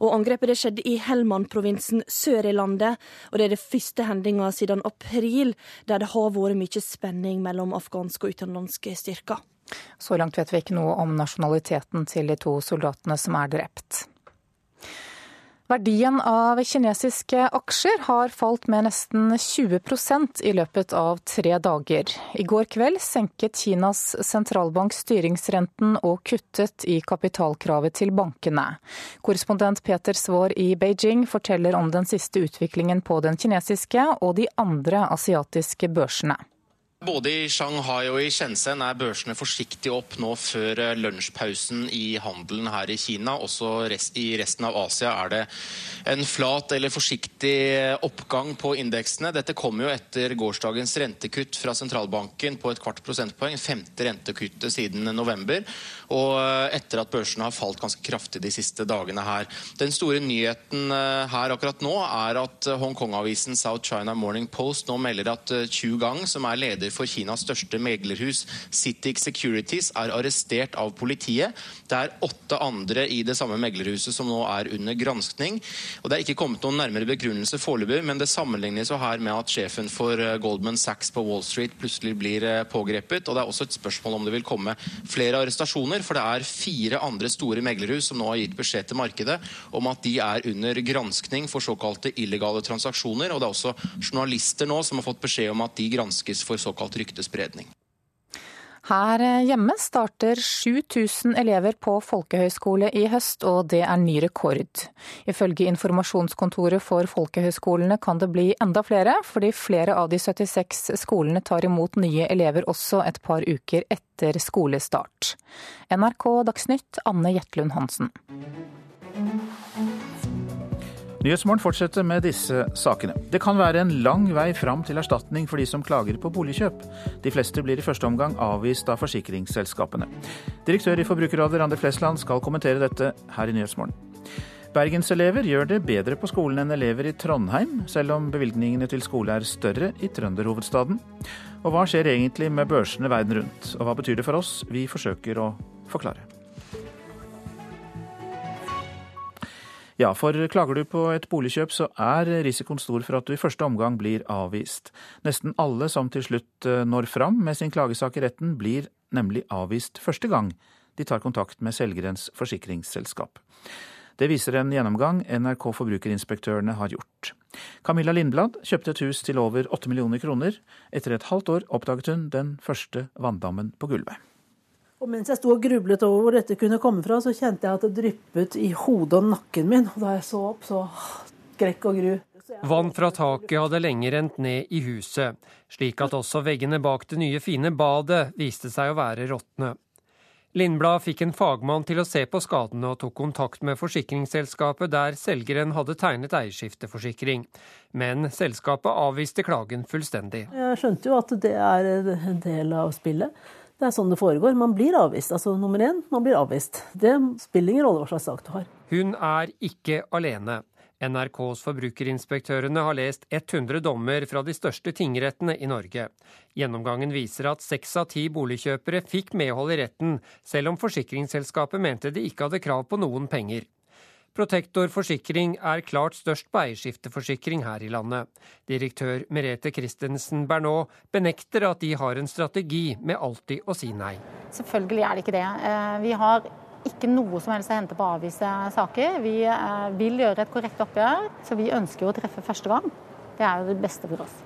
[SPEAKER 35] Og Angrepet skjedde i Helmand-provinsen sør i landet, og det er det første hendinga siden april der det har vært mye spenning mellom afghanske og utenlandske styrker.
[SPEAKER 34] Så langt vet vi ikke noe om nasjonaliteten til de to soldatene som er drept. Verdien av kinesiske aksjer har falt med nesten 20% i løpet av tre dager. I går kveld senket Kinas sentralbank styringsrenten og kuttet i kapitalkravet til bankene. Korrespondent Peter Svaar i Beijing forteller om den siste utviklingen på den kinesiske og de andre asiatiske børsene.
[SPEAKER 3] Både i Shanghai og i Shenzhen er børsene forsiktig opp nå før eh, lunsjpausen i handelen her i Kina. Også rest, i resten av Asia er det en flat eller forsiktig oppgang på indeksene. Dette kommer jo etter gårsdagens rentekutt fra sentralbanken på et kvart prosentpoeng. Femte rentekuttet siden november. Og eh, etter at børsene har falt ganske kraftig de siste dagene her. Den store nyheten eh, her akkurat nå er at Hongkong-avisen South China Morning Post nå melder at Chu Gang, som er leder for Kinas største meglerhus, Citic Securities, er arrestert av politiet. Det er åtte andre i det samme meglerhuset som nå er under granskning. Og Det er ikke kommet noen nærmere begrunnelse foreløpig, men det sammenlignes jo her med at sjefen for eh, Goldman Sachs på Wall Street plutselig blir eh, pågrepet. Og det er også et spørsmål om det vil komme flere arrestasjoner, for det er fire andre store meglerhus som nå har gitt beskjed til markedet om at de er under granskning for såkalte illegale transaksjoner. Og det er også journalister nå som har fått beskjed om at de granskes for såkalt ryktespredning.
[SPEAKER 34] Her hjemme starter 7000 elever på folkehøyskole i høst, og det er ny rekord. Ifølge informasjonskontoret for folkehøyskolene kan det bli enda flere, fordi flere av de 76 skolene tar imot nye elever også et par uker etter skolestart. NRK Dagsnytt, Anne Jetlund Hansen.
[SPEAKER 2] Nyhetsmorgen fortsetter med disse sakene. Det kan være en lang vei fram til erstatning for de som klager på boligkjøp. De fleste blir i første omgang avvist av forsikringsselskapene. Direktør i Forbrukerrådet Randi Flesland skal kommentere dette her i Nyhetsmorgen. Bergenselever gjør det bedre på skolen enn elever i Trondheim, selv om bevilgningene til skole er større i trønderhovedstaden. Og hva skjer egentlig med børsene verden rundt, og hva betyr det for oss? Vi forsøker å forklare. Ja, for klager du på et boligkjøp, så er risikoen stor for at du i første omgang blir avvist. Nesten alle som til slutt eh, når fram med sin klagesak i retten, blir nemlig avvist første gang de tar kontakt med selgerens forsikringsselskap. Det viser en gjennomgang NRK Forbrukerinspektørene har gjort. Camilla Lindblad kjøpte et hus til over åtte millioner kroner. Etter et halvt år oppdaget hun den første vanndammen på gulvet.
[SPEAKER 36] Og mens jeg sto og grublet over hvor dette kunne komme fra, så kjente jeg at det dryppet i hodet og nakken min. Og da jeg så opp, så skrekk og gru.
[SPEAKER 37] Vann fra taket hadde lenge rent ned i huset, slik at også veggene bak det nye, fine badet viste seg å være råtne. Lindblad fikk en fagmann til å se på skadene og tok kontakt med forsikringsselskapet der selgeren hadde tegnet eierskifteforsikring. Men selskapet avviste klagen fullstendig.
[SPEAKER 36] Jeg skjønte jo at det er en del av spillet. Det er sånn det foregår. Man blir avvist. Altså nummer én, man blir avvist. Det spiller ingen rolle hva slags sak du har.
[SPEAKER 37] Hun er ikke alene. NRKs forbrukerinspektørene har lest 100 dommer fra de største tingrettene i Norge. Gjennomgangen viser at seks av ti boligkjøpere fikk medhold i retten, selv om forsikringsselskapet mente de ikke hadde krav på noen penger. Protektor forsikring er klart størst på eierskifteforsikring her i landet. Direktør Merete Christensen Bernot benekter at de har en strategi med alltid å si nei.
[SPEAKER 35] Selvfølgelig er det ikke det. Eh, vi har ikke noe som helst å hente på å avvise saker. Vi eh, vil gjøre et korrekt oppgjør, så vi ønsker å treffe første gang. Det er jo det beste for oss.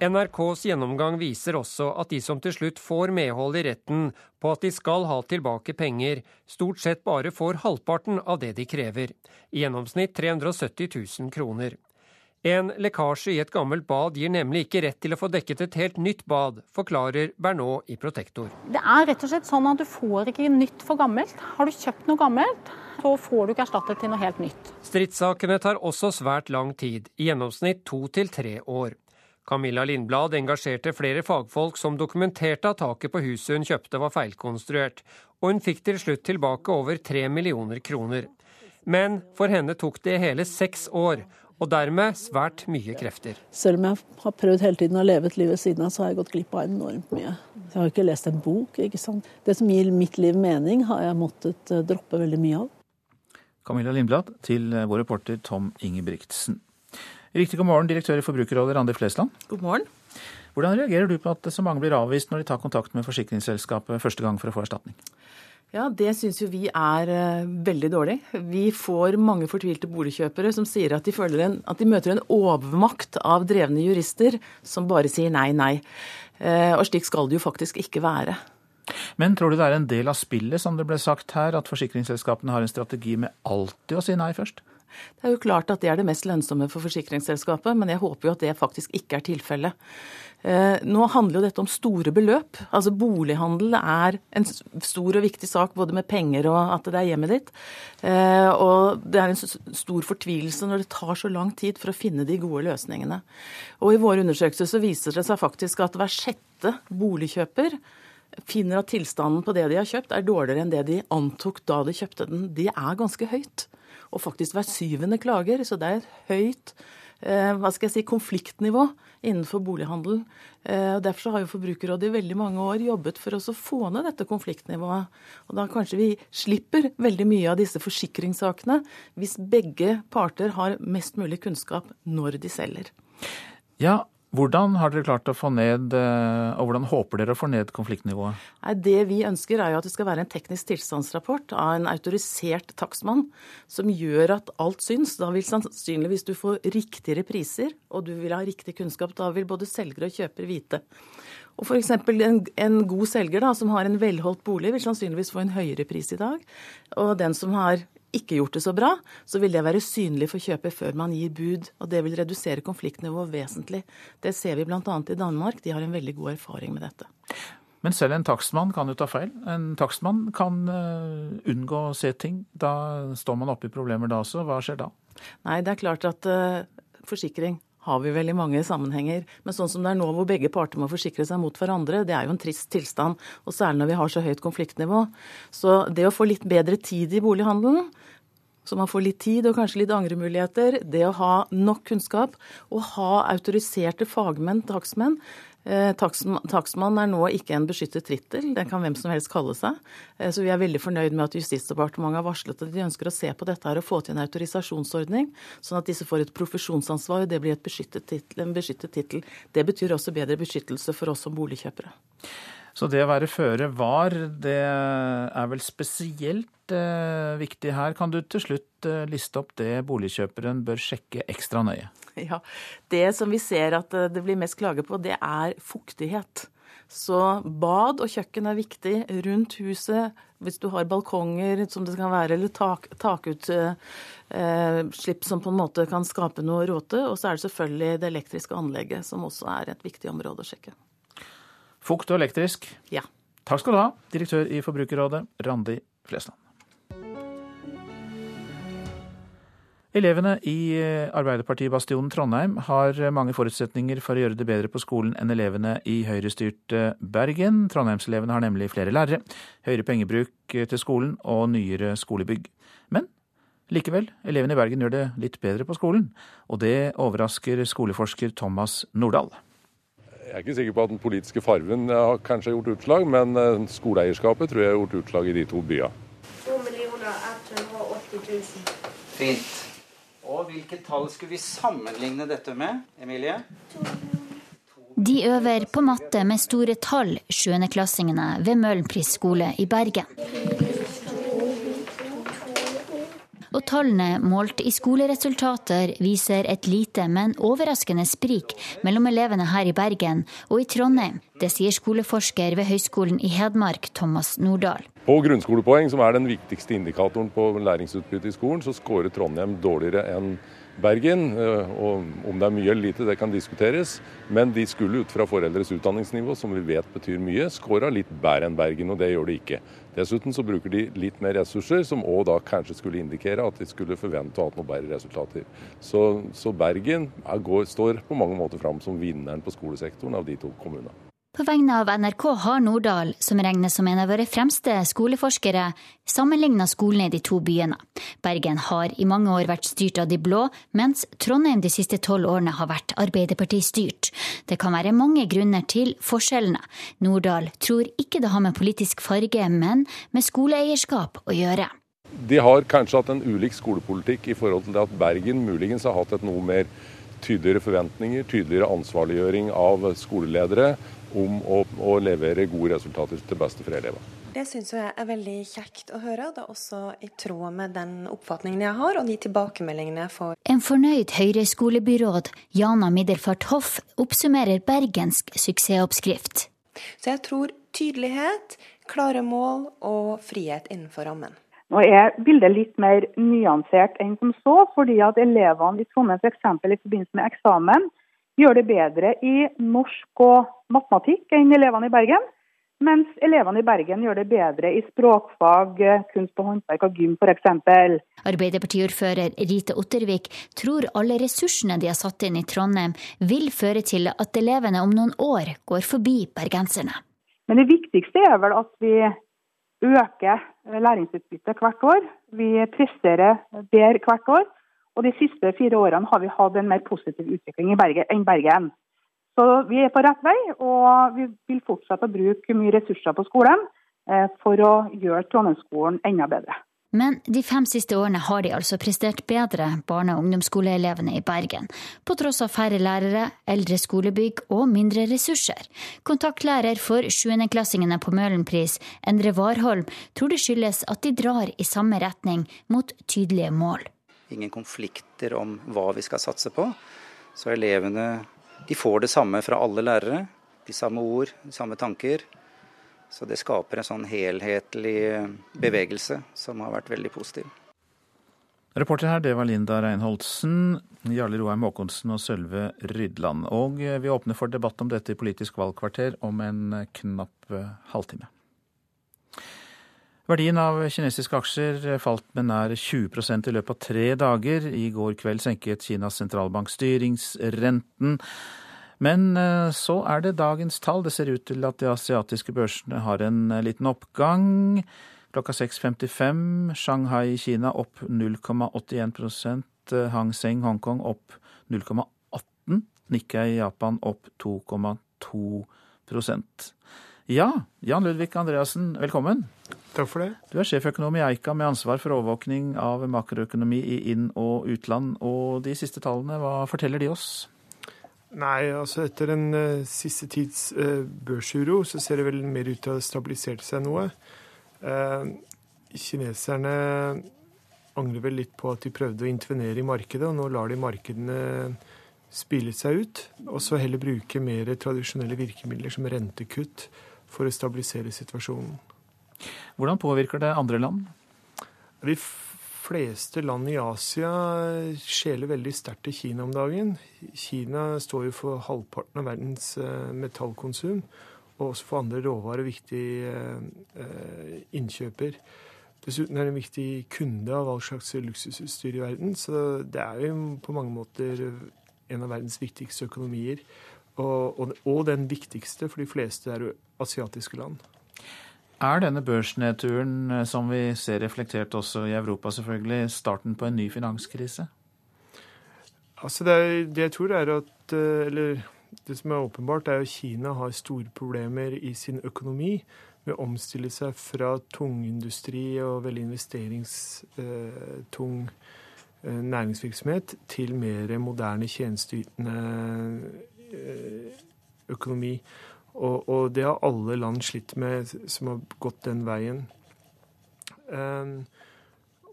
[SPEAKER 37] NRKs gjennomgang viser også at de som til slutt får medhold i retten på at de skal ha tilbake penger, stort sett bare får halvparten av det de krever, i gjennomsnitt 370 000 kroner. En lekkasje i et gammelt bad gir nemlig ikke rett til å få dekket et helt nytt bad, forklarer Bernot i Protektor.
[SPEAKER 35] Det er rett og slett sånn at du får ikke nytt for gammelt. Har du kjøpt noe gammelt, så får du ikke erstattet til noe helt nytt.
[SPEAKER 37] Stridssakene tar også svært lang tid, i gjennomsnitt to til tre år. Camilla Lindblad engasjerte flere fagfolk som dokumenterte at taket på huset hun kjøpte var feilkonstruert, og hun fikk til slutt tilbake over tre millioner kroner. Men for henne tok det hele seks år, og dermed svært mye krefter.
[SPEAKER 36] Selv om jeg har prøvd hele tiden å leve et liv ved siden av, så har jeg gått glipp av enormt mye. Jeg har ikke lest en bok. ikke sant? Det som gir mitt liv mening, har jeg måttet eh, droppe veldig mye av.
[SPEAKER 2] Camilla Lindblad til eh, vår reporter Tom Ingebrigtsen. Riktig god morgen, direktør i Forbrukerrådet Randi Flesland.
[SPEAKER 38] God morgen.
[SPEAKER 2] Hvordan reagerer du på at så mange blir avvist når de tar kontakt med forsikringsselskapet første gang for å få erstatning?
[SPEAKER 38] Ja, Det syns jo vi er uh, veldig dårlig. Vi får mange fortvilte boligkjøpere som sier at de, en, at de møter en overmakt av drevne jurister som bare sier nei, nei. Uh, og slik skal det jo faktisk ikke være.
[SPEAKER 2] Men tror du det er en del av spillet, som det ble sagt her, at forsikringsselskapene har en strategi med alltid å si nei først?
[SPEAKER 38] Det er jo klart at det er det mest lønnsomme for forsikringsselskapet, men jeg håper jo at det faktisk ikke er tilfellet. Eh, nå handler jo dette om store beløp. Altså Bolighandel er en stor og viktig sak både med penger og at det er hjemmet ditt. Eh, og det er en stor fortvilelse når det tar så lang tid for å finne de gode løsningene. Og i våre undersøkelser så viser det seg faktisk at hver sjette boligkjøper finner at tilstanden på det de har kjøpt er dårligere enn det de antok da de kjøpte den. Det er ganske høyt og faktisk hver syvende klager. Så det er et høyt eh, hva skal jeg si, konfliktnivå innenfor bolighandel. Eh, Derfor har jo Forbrukerrådet i veldig mange år jobbet for å få ned dette konfliktnivået. Og da kanskje vi slipper veldig mye av disse forsikringssakene hvis begge parter har mest mulig kunnskap når de selger.
[SPEAKER 2] Ja, hvordan har dere klart å få ned, eh, og hvordan håper dere å få ned konfliktnivået?
[SPEAKER 38] Det vi ønsker er jo at det skal være en teknisk tilstandsrapport av en autorisert takstmann som gjør at alt syns. Da vil sannsynligvis du få riktigere priser, og du vil ha riktig kunnskap. Da vil både selger og kjøper vite. Og f.eks. En, en god selger da, som har en velholdt bolig, vil sannsynligvis få en høyere pris i dag. Og den som har ikke gjort det så bra, så vil det være synlig for kjøper før man gir bud. Og det vil redusere konfliktnivået vesentlig. Det ser vi bl.a. i Danmark. De har en veldig god erfaring med dette.
[SPEAKER 2] Men selv en takstmann kan jo ta feil. En takstmann kan uh, unngå å se ting. Da står man oppe i problemer da også. Hva skjer da?
[SPEAKER 38] Nei, det er klart at uh, forsikring har vi vel i mange sammenhenger. Men sånn som det er nå hvor begge parter må forsikre seg mot hverandre, det er jo en trist tilstand. Og særlig når vi har så høyt konfliktnivå. Så det å få litt bedre tid i bolighandelen, så man får litt tid og kanskje litt angremuligheter, det å ha nok kunnskap og ha autoriserte fagmenn, takstmenn, takstmann er nå ikke en beskyttet tittel, den kan hvem som helst kalle seg. Eh, så vi er veldig fornøyd med at Justisdepartementet har varslet at de ønsker å se på dette her og få til en autorisasjonsordning, sånn at disse får et profesjonsansvar og det blir titel, en beskyttet tittel. Det betyr også bedre beskyttelse for oss som boligkjøpere.
[SPEAKER 2] Så det å være føre var, det er vel spesielt eh, viktig her. Kan du til slutt eh, liste opp det boligkjøperen bør sjekke ekstra nøye?
[SPEAKER 38] Ja, Det som vi ser at eh, det blir mest klage på, det er fuktighet. Så bad og kjøkken er viktig rundt huset. Hvis du har balkonger som det kan være, eller tak, takutslipp eh, som på en måte kan skape noe råte. Og så er det selvfølgelig det elektriske anlegget, som også er et viktig område å sjekke.
[SPEAKER 2] Fukt og elektrisk.
[SPEAKER 38] Ja.
[SPEAKER 2] Takk skal du ha, direktør i Forbrukerrådet, Randi Flesland. Elevene i eh, Arbeiderpartibastionen Trondheim har mange forutsetninger for å gjøre det bedre på skolen enn elevene i høyrestyrte Bergen. Trondheimselevene har nemlig flere lærere, høyere pengebruk til skolen og nyere skolebygg. Men likevel, elevene i Bergen gjør det litt bedre på skolen. Og det overrasker skoleforsker Thomas Nordahl.
[SPEAKER 39] Jeg er ikke sikker på at den politiske farven har kanskje gjort utslag, men eh, skoleeierskapet tror jeg har gjort utslag i de to byene.
[SPEAKER 40] 2 180 000.
[SPEAKER 41] Fint. Hvilket tall skulle vi sammenligne dette med, Emilie?
[SPEAKER 42] De øver på matte med store tall, sjuendeklassingene ved Møhlenpris skole i Bergen. Og tallene målt i skoleresultater viser et lite, men overraskende sprik mellom elevene her i Bergen og i Trondheim. Det sier skoleforsker ved Høgskolen i Hedmark, Thomas Nordahl.
[SPEAKER 39] På grunnskolepoeng, som er den viktigste indikatoren på læringsutbytte i skolen, så scorer Trondheim dårligere enn Bergen. Eh, og om det er mye eller lite, det kan diskuteres. Men de skulle ut fra foreldres utdanningsnivå, som vi vet betyr mye, skåra litt bedre enn Bergen, og det gjør de ikke. Dessuten så bruker de litt mer ressurser, som òg da kanskje skulle indikere at de skulle forvente å ha noe bedre resultater. Så, så Bergen er, går, står på mange måter fram som vinneren på skolesektoren av de to kommunene.
[SPEAKER 42] På vegne av NRK har Nordahl, som regnes som en av våre fremste skoleforskere, sammenligna skolene i de to byene. Bergen har i mange år vært styrt av de blå, mens Trondheim de siste tolv årene har vært Arbeiderparti-styrt. Det kan være mange grunner til forskjellene. Nordahl tror ikke det har med politisk farge, men med skoleeierskap å gjøre.
[SPEAKER 39] De har kanskje hatt en ulik skolepolitikk i forhold til det at Bergen muligens har hatt et noe mer tydeligere forventninger, tydeligere ansvarliggjøring av skoleledere om å, å levere gode resultater til beste for elevene.
[SPEAKER 43] Det syns jeg er veldig kjekt å høre. Det er også i tråd med den oppfatningen jeg har, og de tilbakemeldingene jeg får.
[SPEAKER 42] En fornøyd Høyre-skolebyråd, Jana Middelfart Hoff, oppsummerer bergensk suksessoppskrift.
[SPEAKER 43] Så jeg tror tydelighet, klare mål og frihet innenfor rammen.
[SPEAKER 44] Nå er bildet litt mer nyansert enn som så, fordi at elevene i Trondheim f.eks. i forbindelse med eksamen gjør det bedre i norsk og matematikk enn elevene i Bergen. Mens elevene i Bergen gjør det bedre i språkfag, kunst og håndverk og gym f.eks.
[SPEAKER 42] Arbeiderpartiordfører Rita Ottervik tror alle ressursene de har satt inn i Trondheim vil føre til at elevene om noen år går forbi bergenserne.
[SPEAKER 44] Men det viktigste er vel at vi øker læringsutbyttet hvert år. Vi presterer bedre hvert år. Og de siste fire årene har vi hatt en mer positiv utvikling Bergen, enn Bergen. Så vi er på rett vei, og vi vil fortsette å bruke mye ressurser på skolen eh, for å gjøre Trondheimsskolen enda bedre.
[SPEAKER 42] Men de fem siste årene har de altså prestert bedre, barne- og ungdomsskoleelevene i Bergen, på tross av færre lærere, eldre skolebygg og mindre ressurser. Kontaktlærer for sjuendeklassingene på Møhlenpris, Endre Warholm, tror det skyldes at de drar i samme retning, mot tydelige mål
[SPEAKER 45] ingen konflikter om hva vi skal satse på. Så elevene de får det samme fra alle lærere. De samme ord, de samme tanker. Så det skaper en sånn helhetlig bevegelse som har vært veldig positiv.
[SPEAKER 2] Reporter her, det var Linda Reinholdsen, Jarle Roheim Haakonsen og Sølve Rydland. Og vi åpner for debatt om dette i Politisk valgkvarter om en knapp halvtime. Verdien av kinesiske aksjer falt med nær 20% i løpet av tre dager. I går kveld senket Kinas sentralbank styringsrenten. Men eh, så er det dagens tall. Det ser ut til at de asiatiske børsene har en eh, liten oppgang. Klokka 6.55 Shanghai i Kina opp 0,81% Hang Seng Hongkong opp 0,18 Nikkei i Japan opp 2,2 Ja, Jan Ludvig Andreassen, velkommen.
[SPEAKER 46] Takk for det.
[SPEAKER 2] Du er sjeføkonom i Eika med ansvar for overvåkning av makroøkonomi i inn- og utland. Og de siste tallene, hva forteller de oss?
[SPEAKER 46] Nei, altså etter den uh, siste tids uh, børsuro så ser det vel mer ut til å ha stabilisert seg noe. Uh, kineserne angrer vel litt på at de prøvde å intervenere i markedet, og nå lar de markedene spille seg ut. Og så heller bruke mer tradisjonelle virkemidler som rentekutt for å stabilisere situasjonen.
[SPEAKER 2] Hvordan påvirker det andre land?
[SPEAKER 46] De fleste land i Asia skjeler veldig sterkt til Kina om dagen. Kina står jo for halvparten av verdens eh, metallkonsum, og også for andre råvarer viktig eh, innkjøper. Dessuten er det en viktig kunde av all slags luksusutstyr i verden, så det er jo på mange måter en av verdens viktigste økonomier. Og, og, og den viktigste for de fleste er asiatiske land.
[SPEAKER 2] Er denne børsnedturen, eh, som vi ser reflektert også i Europa, selvfølgelig, starten på en ny finanskrise?
[SPEAKER 46] Altså det, er, det jeg tror er at eh, Eller det som er åpenbart, er at Kina har store problemer i sin økonomi med å omstille seg fra tungindustri og veldig investeringstung eh, næringsvirksomhet til mer moderne tjenesteytende økonomi. Og, og, det har alle land slitt med som har gått den veien. Um,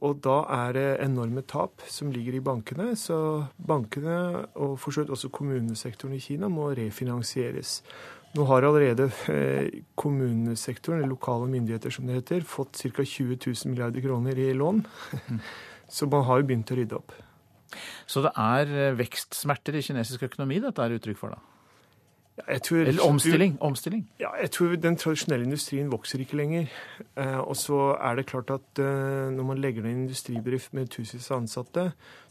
[SPEAKER 46] og da er det enorme tap som ligger i bankene. Så bankene, og for så vidt også kommunesektoren i Kina, må refinansieres. Nå har allerede eh, kommunesektoren, eller lokale myndigheter som det heter, fått ca. 20 000 milliarder kroner i lån. Så man har jo begynt å rydde opp.
[SPEAKER 2] Så det er eh, vekstsmerter i kinesisk økonomi dette er uttrykk for, da?
[SPEAKER 46] Tror,
[SPEAKER 2] Eller omstilling. omstilling.
[SPEAKER 46] Ja, jeg tror den tradisjonelle industrien vokser ikke lenger. Eh, og så er det klart at eh, når man legger ned en industribedrift med tusenvis av ansatte,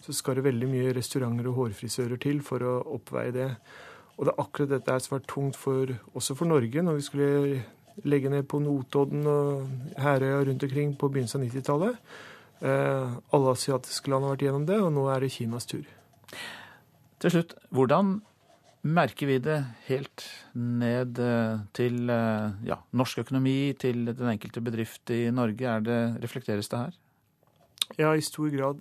[SPEAKER 46] så skal det veldig mye restauranter og hårfrisører til for å oppveie det. Og det er akkurat dette som har vært tungt for, også for Norge, når vi skulle legge ned på Notodden og Herøya rundt omkring på begynnelsen av 90-tallet. Eh, alle asiatiske land har vært gjennom det, og nå er det Kinas tur.
[SPEAKER 2] Til slutt, hvordan merker vi det helt ned eh, til eh, ja, norsk økonomi, til den enkelte bedrift i Norge? Er det, reflekteres det her?
[SPEAKER 46] Ja, i stor grad.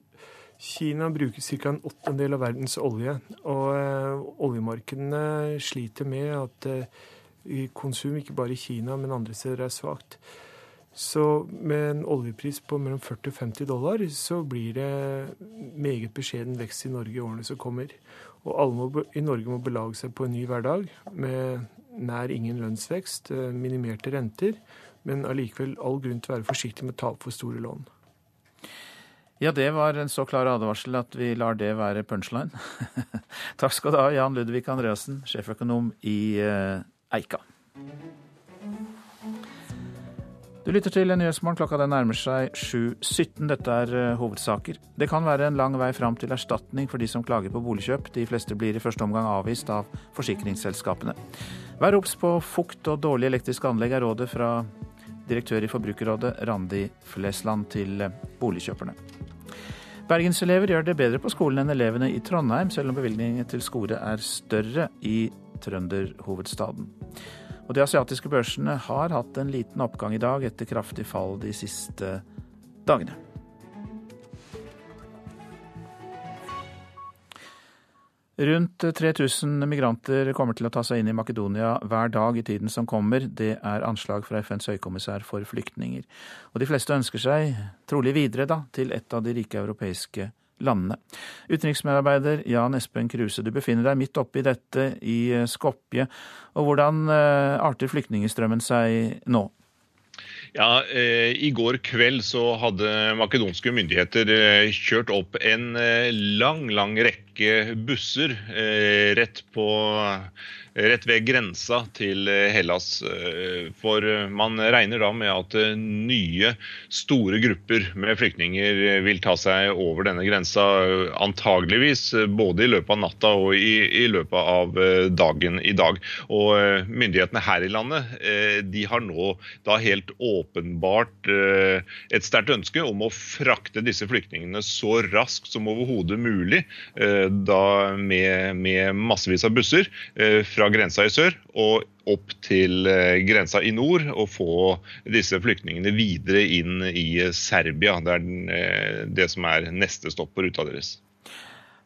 [SPEAKER 46] Kina bruker ca. en åttendel av verdens olje. Og eh, oljemarkedene sliter med at eh, konsum, ikke bare i Kina, men andre steder, er svakt. Så med en oljepris på mellom 40 og 50 dollar, så blir det meget beskjeden vekst i Norge i årene som kommer. Og alle må, i Norge må belage seg på en ny hverdag med nær ingen lønnsvekst, eh, minimerte renter, men allikevel all grunn til å være forsiktig med å ta opp for store lån.
[SPEAKER 2] Ja, det var en så klar advarsel at vi lar det være punchline. Takk skal du ha, Jan Ludvig Andreassen, sjeføkonom i eh, Eika. Du lytter til Nyhetsmorgen. Klokka den nærmer seg 7.17. Dette er uh, hovedsaker. Det kan være en lang vei fram til erstatning for de som klager på boligkjøp. De fleste blir i første omgang avvist av forsikringsselskapene. Vær obs på fukt og dårlige elektriske anlegg, er rådet fra direktør i Forbrukerrådet Randi Flesland til uh, boligkjøperne. Bergenselever gjør det bedre på skolen enn elevene i Trondheim, selv om bevilgningene til skole er større i trønderhovedstaden. Og de asiatiske børsene har hatt en liten oppgang i dag etter kraftig fall de siste dagene. Rundt 3000 migranter kommer til å ta seg inn i Makedonia hver dag i tiden som kommer. Det er anslag fra FNs høykommissær for flyktninger. Og de fleste ønsker seg trolig videre da, til et av de rike europeiske landene. Utenriksmedarbeider Jan Espen Kruse, du befinner deg midt oppi dette i Skopje. Og hvordan eh, arter flyktningstrømmen seg nå?
[SPEAKER 47] Ja, eh, I går kveld så hadde makedonske myndigheter eh, kjørt opp en lang lang rekke rekke busser rett på rett ved grensa til eh, Hellas. Eh, for eh, man regner da med at nye, store grupper med flyktninger vil ta seg over denne grensa, antageligvis både i løpet av natta og i, i løpet av dagen i dag. Og Myndighetene her i landet de har nå da helt åpenbart et sterkt ønske om å frakte disse flyktningene så raskt som overhodet mulig, da med, med massevis av busser fra fra grensa i sør og opp til eh, grensa i nord og få disse flyktningene videre inn i Serbia. Det er eh, det som er neste stopp på ruta deres.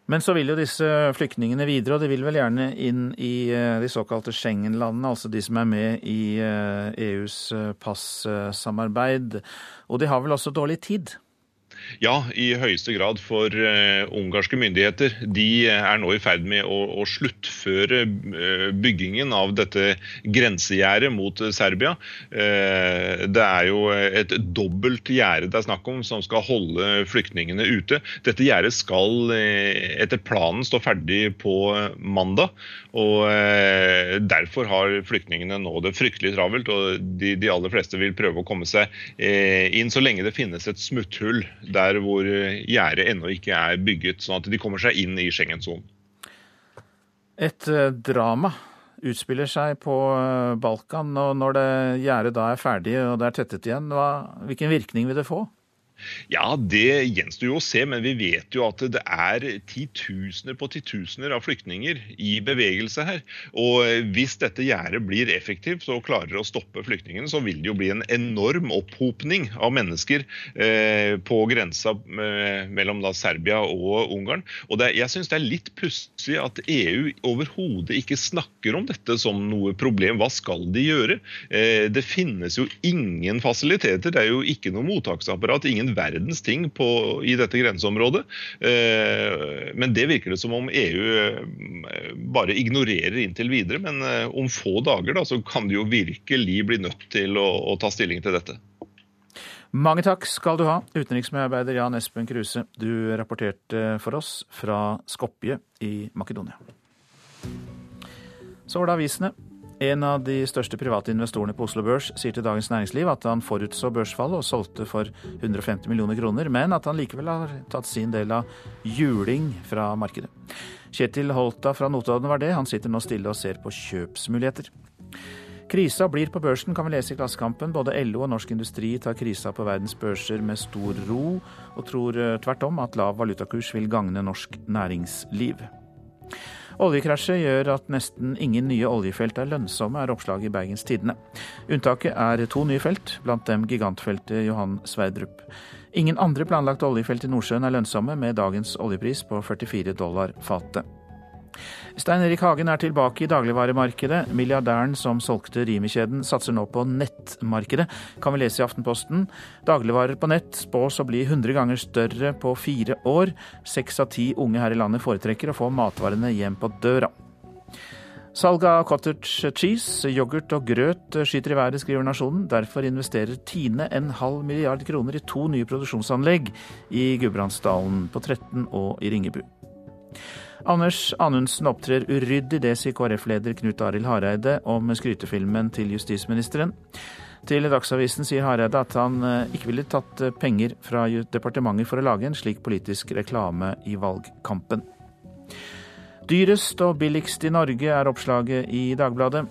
[SPEAKER 2] Men så vil jo disse flyktningene videre, og de vil vel gjerne inn i eh, de såkalte Schengen-landene, altså de som er med i EUs e passamarbeid. Og de har vel også dårlig tid?
[SPEAKER 47] Ja, i høyeste grad. For uh, ungarske myndigheter de er nå i ferd med å, å sluttføre uh, byggingen av dette grensegjerdet mot uh, Serbia. det er jo et dobbelt gjerde det er snakk om, som skal holde flyktningene ute. Dette gjerdet skal etter planen stå ferdig på mandag. og Derfor har flyktningene nå det fryktelig travelt. og de, de aller fleste vil prøve å komme seg inn så lenge det finnes et smutthull der hvor gjerdet ennå ikke er bygget, sånn at de kommer seg inn i Schengen-sonen.
[SPEAKER 2] Et eh, drama utspiller seg på eh, Balkan, og når det gjerdet da er ferdig og det er tettet igjen, hva, hvilken virkning vil det få?
[SPEAKER 47] Ja, Det gjenstår jo å se, men vi vet jo at det er titusener på titusener av flyktninger i bevegelse her. Og Hvis dette gjerdet blir effektivt og klarer å stoppe flyktningene, så vil det jo bli en enorm opphopning av mennesker eh, på grensa eh, mellom da Serbia og Ungarn. Og det, Jeg syns det er litt pussig at EU overhodet ikke snakker om dette som noe problem. Hva skal de gjøre? Eh, det finnes jo ingen fasiliteter. Det er jo ikke noe mottaksapparat. ingen verdens ting på, i dette grenseområdet. Eh, men det virker det som om EU eh, bare ignorerer inntil videre. Men eh, om få dager da, så kan de jo virkelig bli nødt til å, å ta stilling til dette.
[SPEAKER 2] Mange takk skal du ha, utenriksmedarbeider Jan Espen Kruse. Du rapporterte for oss fra Skopje i Makedonia. Så var det avisene. En av de største private investorene på Oslo Børs sier til Dagens Næringsliv at han forutså børsfallet og solgte for 150 millioner kroner, men at han likevel har tatt sin del av juling fra markedet. Kjetil Holta fra Notodden var det. Han sitter nå stille og ser på kjøpsmuligheter. Krisa blir på børsen, kan vi lese i Klassekampen. Både LO og Norsk Industri tar krisa på verdens børser med stor ro, og tror eh, tvert om at lav valutakurs vil gagne norsk næringsliv. Oljekrasjet gjør at nesten ingen nye oljefelt er lønnsomme, er oppslaget i Bergens Tidende. Unntaket er to nye felt, blant dem gigantfeltet Johan Sverdrup. Ingen andre planlagte oljefelt i Nordsjøen er lønnsomme, med dagens oljepris på 44 dollar fatet. Stein Erik Hagen er tilbake i dagligvaremarkedet. Milliardæren som solgte Rimi-kjeden satser nå på nettmarkedet, kan vi lese i Aftenposten. Dagligvarer på nett spås å bli 100 ganger større på fire år. Seks av ti unge her i landet foretrekker å få matvarene hjem på døra. Salget av cottage cheese, yoghurt og grøt skyter i været, skriver Nasjonen. Derfor investerer Tine en halv milliard kroner i to nye produksjonsanlegg i Gudbrandsdalen, på Tretten og i Ringebu. Anders Anundsen opptrer uryddig, det sier KrF-leder Knut Arild Hareide om skrytefilmen til justisministeren. Til Dagsavisen sier Hareide at han eh, ikke ville tatt eh, penger fra departementet for å lage en slik politisk reklame i valgkampen. Dyrest og billigst i Norge er oppslaget i Dagbladet.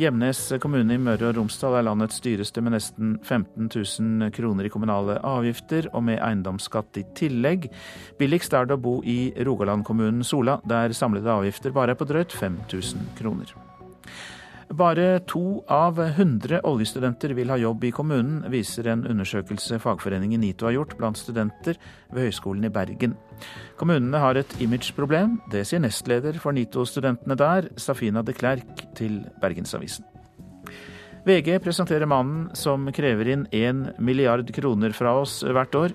[SPEAKER 2] Gjemnes kommune i Møre og Romsdal er landets dyreste med nesten 15 000 kroner i kommunale avgifter, og med eiendomsskatt i tillegg. Billigst er det å bo i Rogaland-kommunen Sola, der samlede avgifter bare er på drøyt 5000 kroner. Bare to av 100 oljestudenter vil ha jobb i kommunen, viser en undersøkelse fagforeningen NITO har gjort blant studenter ved Høgskolen i Bergen. Kommunene har et imageproblem, det sier nestleder for NITO-studentene der, Safina de Klerk, til Bergensavisen. VG presenterer mannen som krever inn 1 milliard kroner fra oss hvert år.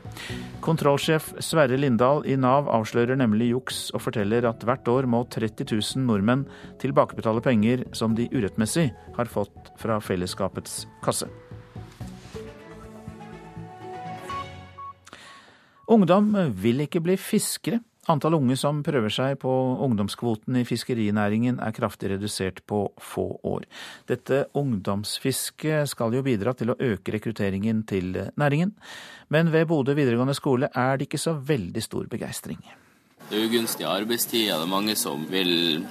[SPEAKER 2] Kontrollsjef Sverre Lindahl i Nav avslører nemlig juks og forteller at hvert år må 30 000 nordmenn tilbakebetale penger som de urettmessig har fått fra fellesskapets kasse. Ungdom vil ikke bli fiskere. Antall unge som prøver seg på ungdomskvoten i fiskerinæringen er kraftig redusert på få år. Dette ungdomsfisket skal jo bidra til å øke rekrutteringen til næringen, men ved Bodø videregående skole er det ikke så veldig stor begeistring.
[SPEAKER 48] Det er ugunstige arbeidstider, det er mange som vil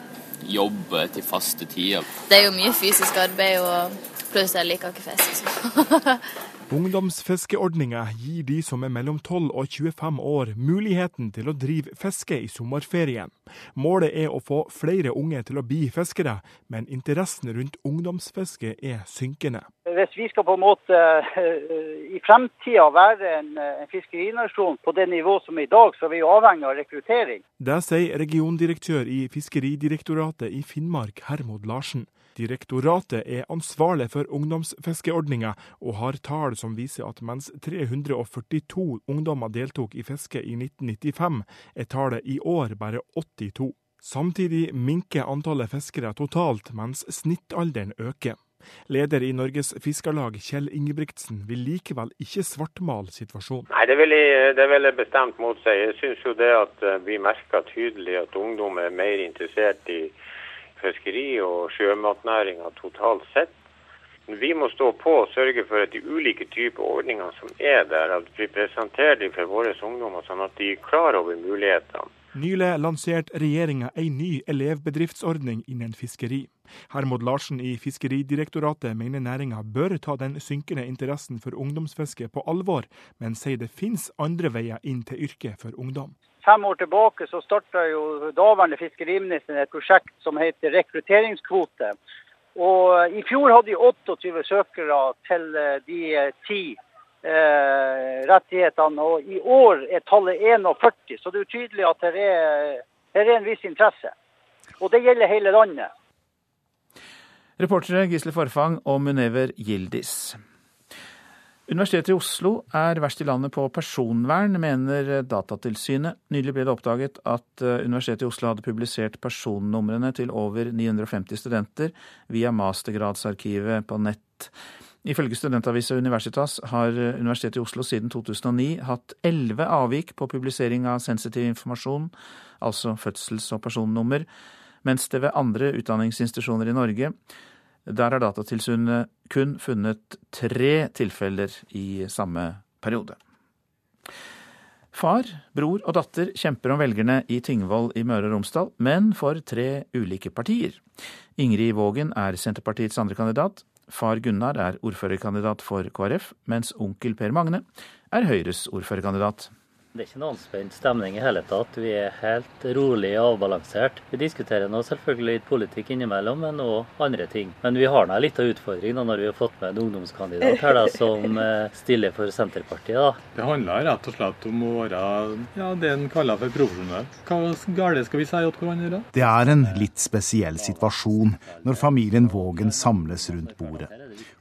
[SPEAKER 48] jobbe til faste tider.
[SPEAKER 49] Det er jo mye fysisk arbeid, og pluss jeg liker ikke fisk.
[SPEAKER 50] Ungdomsfiskeordninga gir de som er mellom 12 og 25 år muligheten til å drive fiske i sommerferien. Målet er å få flere unge til å bli fiskere, men interessen rundt ungdomsfiske er synkende.
[SPEAKER 51] Hvis vi skal på en måte eh, i fremtida være en, en fiskerinasjon på det nivå som er i dag, så er vi avhengig av rekruttering.
[SPEAKER 50] Det sier regiondirektør i Fiskeridirektoratet i Finnmark, Hermod Larsen. Direktoratet er ansvarlig for ungdomsfiskeordninga, og har tall som viser at mens 342 ungdommer deltok i fiske i 1995, er tallet i år bare 82. Samtidig minker antallet fiskere totalt, mens snittalderen øker. Leder i Norges Fiskarlag, Kjell Ingebrigtsen, vil likevel ikke svartmale situasjonen.
[SPEAKER 52] Nei, det vil, jeg, det vil jeg bestemt motsi. Jeg syns jo det at eh, vi merker tydelig at ungdom er mer interessert i fiskeri- og sjømatnæringa totalt sett. Vi må stå på og sørge for at de ulike typer ordninger som er der, at vi presenterer dem for våre ungdommer, sånn at de er klar over mulighetene.
[SPEAKER 50] Nylig lanserte regjeringa ei ny elevbedriftsordning innen fiskeri. Hermod Larsen i Fiskeridirektoratet mener næringa bør ta den synkende interessen for ungdomsfiske på alvor, men sier det finnes andre veier inn til yrket for ungdom.
[SPEAKER 51] Fem år tilbake så starta jo daværende fiskeriminister et prosjekt som heter rekrutteringskvote. Og I fjor hadde de 28 søkere til de ti eh, rettighetene, og i år er tallet 41. Så det er jo tydelig at det er, her er en viss interesse. Og det gjelder hele landet.
[SPEAKER 2] Reportere Gisle Forfang og Munever Gildis. Universitetet i Oslo er verst i landet på personvern, mener Datatilsynet. Nylig ble det oppdaget at eh, Universitetet i Oslo hadde publisert personnumrene til over 950 studenter via mastergradsarkivet på nett. Ifølge studentavisa Universitas har Universitetet i Oslo siden 2009 hatt elleve avvik på publisering av sensitiv informasjon, altså fødsels- og personnummer, mens det ved andre utdanningsinstitusjoner i Norge der har Datatilsynet kun funnet tre tilfeller i samme periode. Far, bror og datter kjemper om velgerne i Tingvoll i Møre og Romsdal, men for tre ulike partier. Ingrid Vågen er Senterpartiets andre kandidat. Far Gunnar er ordførerkandidat for KrF, mens onkel Per Magne er Høyres ordførerkandidat.
[SPEAKER 53] Det er ikke noen anspent stemning i hele tatt. Vi er helt rolig og avbalansert. Vi diskuterer nå selvfølgelig litt politikk innimellom, men òg andre ting. Men vi har nå en liten utfordring da, når vi har fått med en ungdomskandidat her da, som eh, stiller for Senterpartiet. da.
[SPEAKER 39] Det handler rett og slett om å være ja, det en kaller for profesjonell. Hva galt skal vi si til hverandre?
[SPEAKER 54] Det er en litt spesiell situasjon når familien Vågen samles rundt bordet.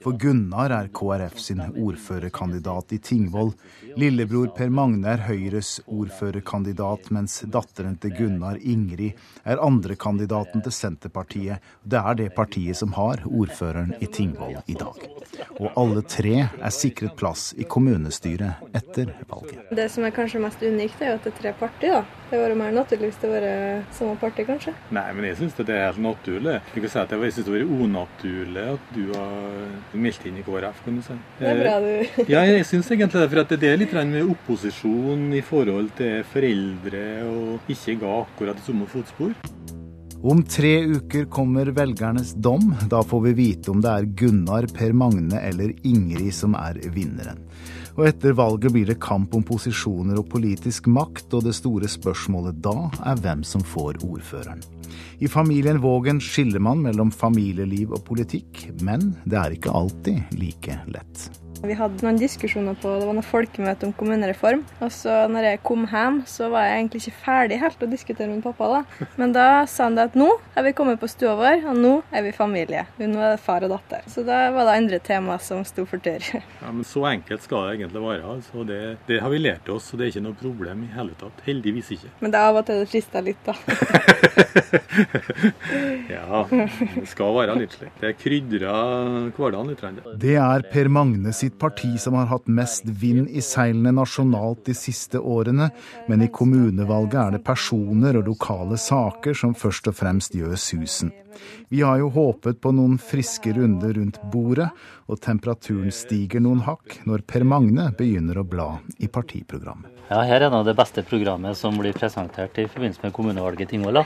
[SPEAKER 54] For Gunnar er KrF sin ordførerkandidat i Tingvoll. Lillebror Per Magne er Høyres ordførerkandidat, mens datteren til Gunnar, Ingrid, er andrekandidaten til Senterpartiet. Det er det partiet som har ordføreren i Tingvoll i dag. Og alle tre er sikret plass i kommunestyret etter valget.
[SPEAKER 55] Det som er kanskje mest unikt, er jo at det er tre partier. da. Det var mer naturlig hvis det var samme parti, kanskje.
[SPEAKER 39] Nei, men jeg syns det er helt naturlig. Jeg kan si jeg syns det var unaturlig at du har meldt inn i KrF, kan du si.
[SPEAKER 55] Det er bra, du.
[SPEAKER 39] ja, jeg syns egentlig det. For det er litt med opposisjon i forhold til foreldre, og ikke ga akkurat i samme fotspor.
[SPEAKER 54] Om tre uker kommer velgernes dom. Da får vi vite om det er Gunnar, Per Magne eller Ingrid som er vinneren. Og etter valget blir det kamp om posisjoner og politisk makt, og det store spørsmålet da er hvem som får ordføreren. I familien Vågen skiller man mellom familieliv og politikk, men det er ikke alltid like lett.
[SPEAKER 55] Vi hadde noen diskusjoner på det var noe folkemøte om kommunereform. Og så når jeg kom hjem, så var jeg egentlig ikke ferdig helt å diskutere med pappa. da. Men da sa han det at nå er vi kommet på stua vår, og nå er vi familie. Nå er det far og datter. Så da var det andre tema som sto for tur.
[SPEAKER 39] Ja, men Så enkelt skal det egentlig være. altså. Det, det har vi lært oss, så det er ikke noe problem i hele tatt. Heldigvis ikke.
[SPEAKER 55] Men det er av og til det frister litt, da.
[SPEAKER 39] ja, det skal være litt slik. Det krydrer hverdagen litt.
[SPEAKER 54] Det er Per Magne sitt parti som har hatt mest vind i seilene nasjonalt de siste årene, men i kommunevalget er det personer og lokale saker som først og fremst gjør susen. Vi har jo håpet på noen friske runder rundt bordet, og temperaturen stiger noen hakk når Per Magne begynner å bla i partiprogrammet.
[SPEAKER 53] Ja, her er nå det beste programmet som blir presentert i forbindelse med kommunevalget i Tingvoll.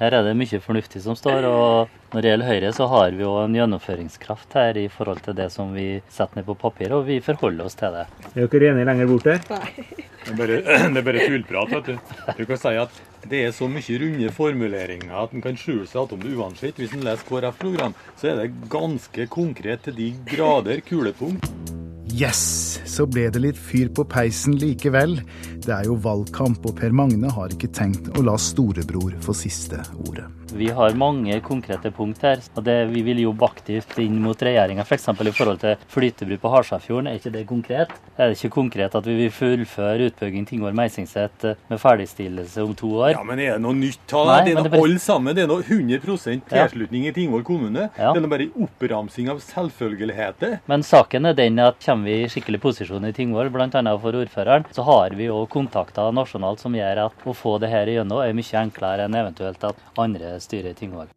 [SPEAKER 53] Her er det mye fornuftig som står. og Når det gjelder Høyre, så har vi jo en gjennomføringskraft her i forhold til det som vi setter ned på papir, og vi forholder oss til det.
[SPEAKER 39] Er dere enige lenger borte? Nei. Det er bare, det er bare tullprat. vet Du Du kan si at det er så mye runde formuleringer at en kan skjule seg om det uansett. Hvis en leser KrF-program, så er det ganske konkret til de grader kulepunkt.
[SPEAKER 54] Yes, så ble det litt fyr på peisen likevel. Det er jo valgkamp, og Per Magne har ikke tenkt å la storebror få siste ordet.
[SPEAKER 53] Vi har mange konkrete punkt her. og det, Vi vil jobbe aktivt inn mot regjeringa, f.eks. For i forhold til flytebru på Halsafjorden. Er ikke det konkret? Er det ikke konkret at vi vil fullføre utbygging Tingvoll-Meisingset med ferdigstillelse om to år?
[SPEAKER 39] Ja, Men er det noe nytt? Nei, det er noe alle sammen. Det er noe 100% tilslutning i Tingvoll kommune. Ja. Det er noe bare oppramsing av selvfølgeligheter.
[SPEAKER 53] Men saken er den at kommer vi i skikkelig posisjon i Tingvoll, bl.a. for ordføreren, så har vi òg kontakter nasjonalt som gjør at å få det her igjennom er mye enklere enn eventuelt at andre styrer Tingvoll.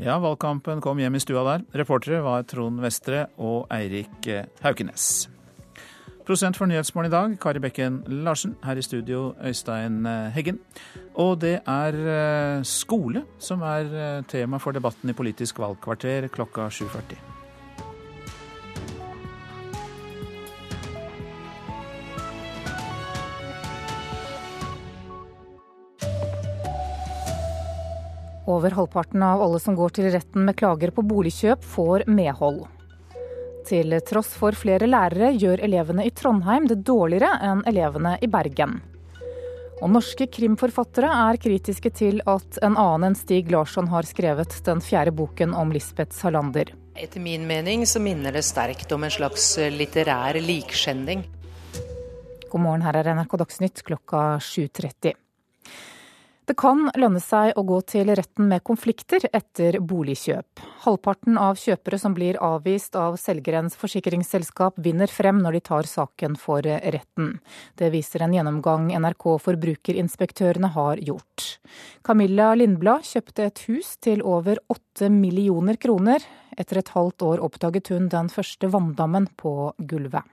[SPEAKER 2] Ja, valgkampen kom hjem i stua der. Reportere var Trond Vestre og Eirik Haukenes. Prosent for Nyhetsmorgen i dag, Kari Bekken Larsen. Her i studio, Øystein Heggen. Og det er eh, skole som er eh, tema for debatten i Politisk valgkvarter klokka 7.40.
[SPEAKER 34] Over halvparten av alle som går til retten med klager på boligkjøp, får medhold. Til tross for flere lærere gjør elevene i Trondheim det dårligere enn elevene i Bergen. Og norske krimforfattere er kritiske til at en annen enn Stig Larsson har skrevet den fjerde boken om Lisbeth Salander.
[SPEAKER 56] Etter min mening så minner det sterkt om en slags litterær likskjending.
[SPEAKER 34] God morgen, her er NRK Dagsnytt klokka 7.30. Det kan lønne seg å gå til retten med konflikter etter boligkjøp. Halvparten av kjøpere som blir avvist av selgerens forsikringsselskap, vinner frem når de tar saken for retten. Det viser en gjennomgang NRK Forbrukerinspektørene har gjort. Camilla Lindblad kjøpte et hus til over åtte millioner kroner. Etter et halvt år oppdaget hun den første vanndammen på gulvet.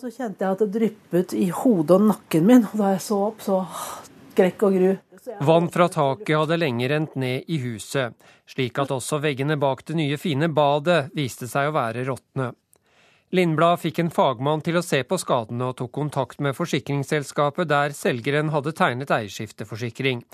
[SPEAKER 57] Så kjente jeg at det dryppet i hodet og nakken min. Da jeg så opp, så skrekk og gru.
[SPEAKER 37] Vann fra taket hadde lenge rent ned i huset, slik at også veggene bak det nye, fine badet viste seg å være råtne. Lindblad fikk en fagmann til å se på skadene og tok kontakt med forsikringsselskapet der selgeren hadde tegnet eierskifteforsikring.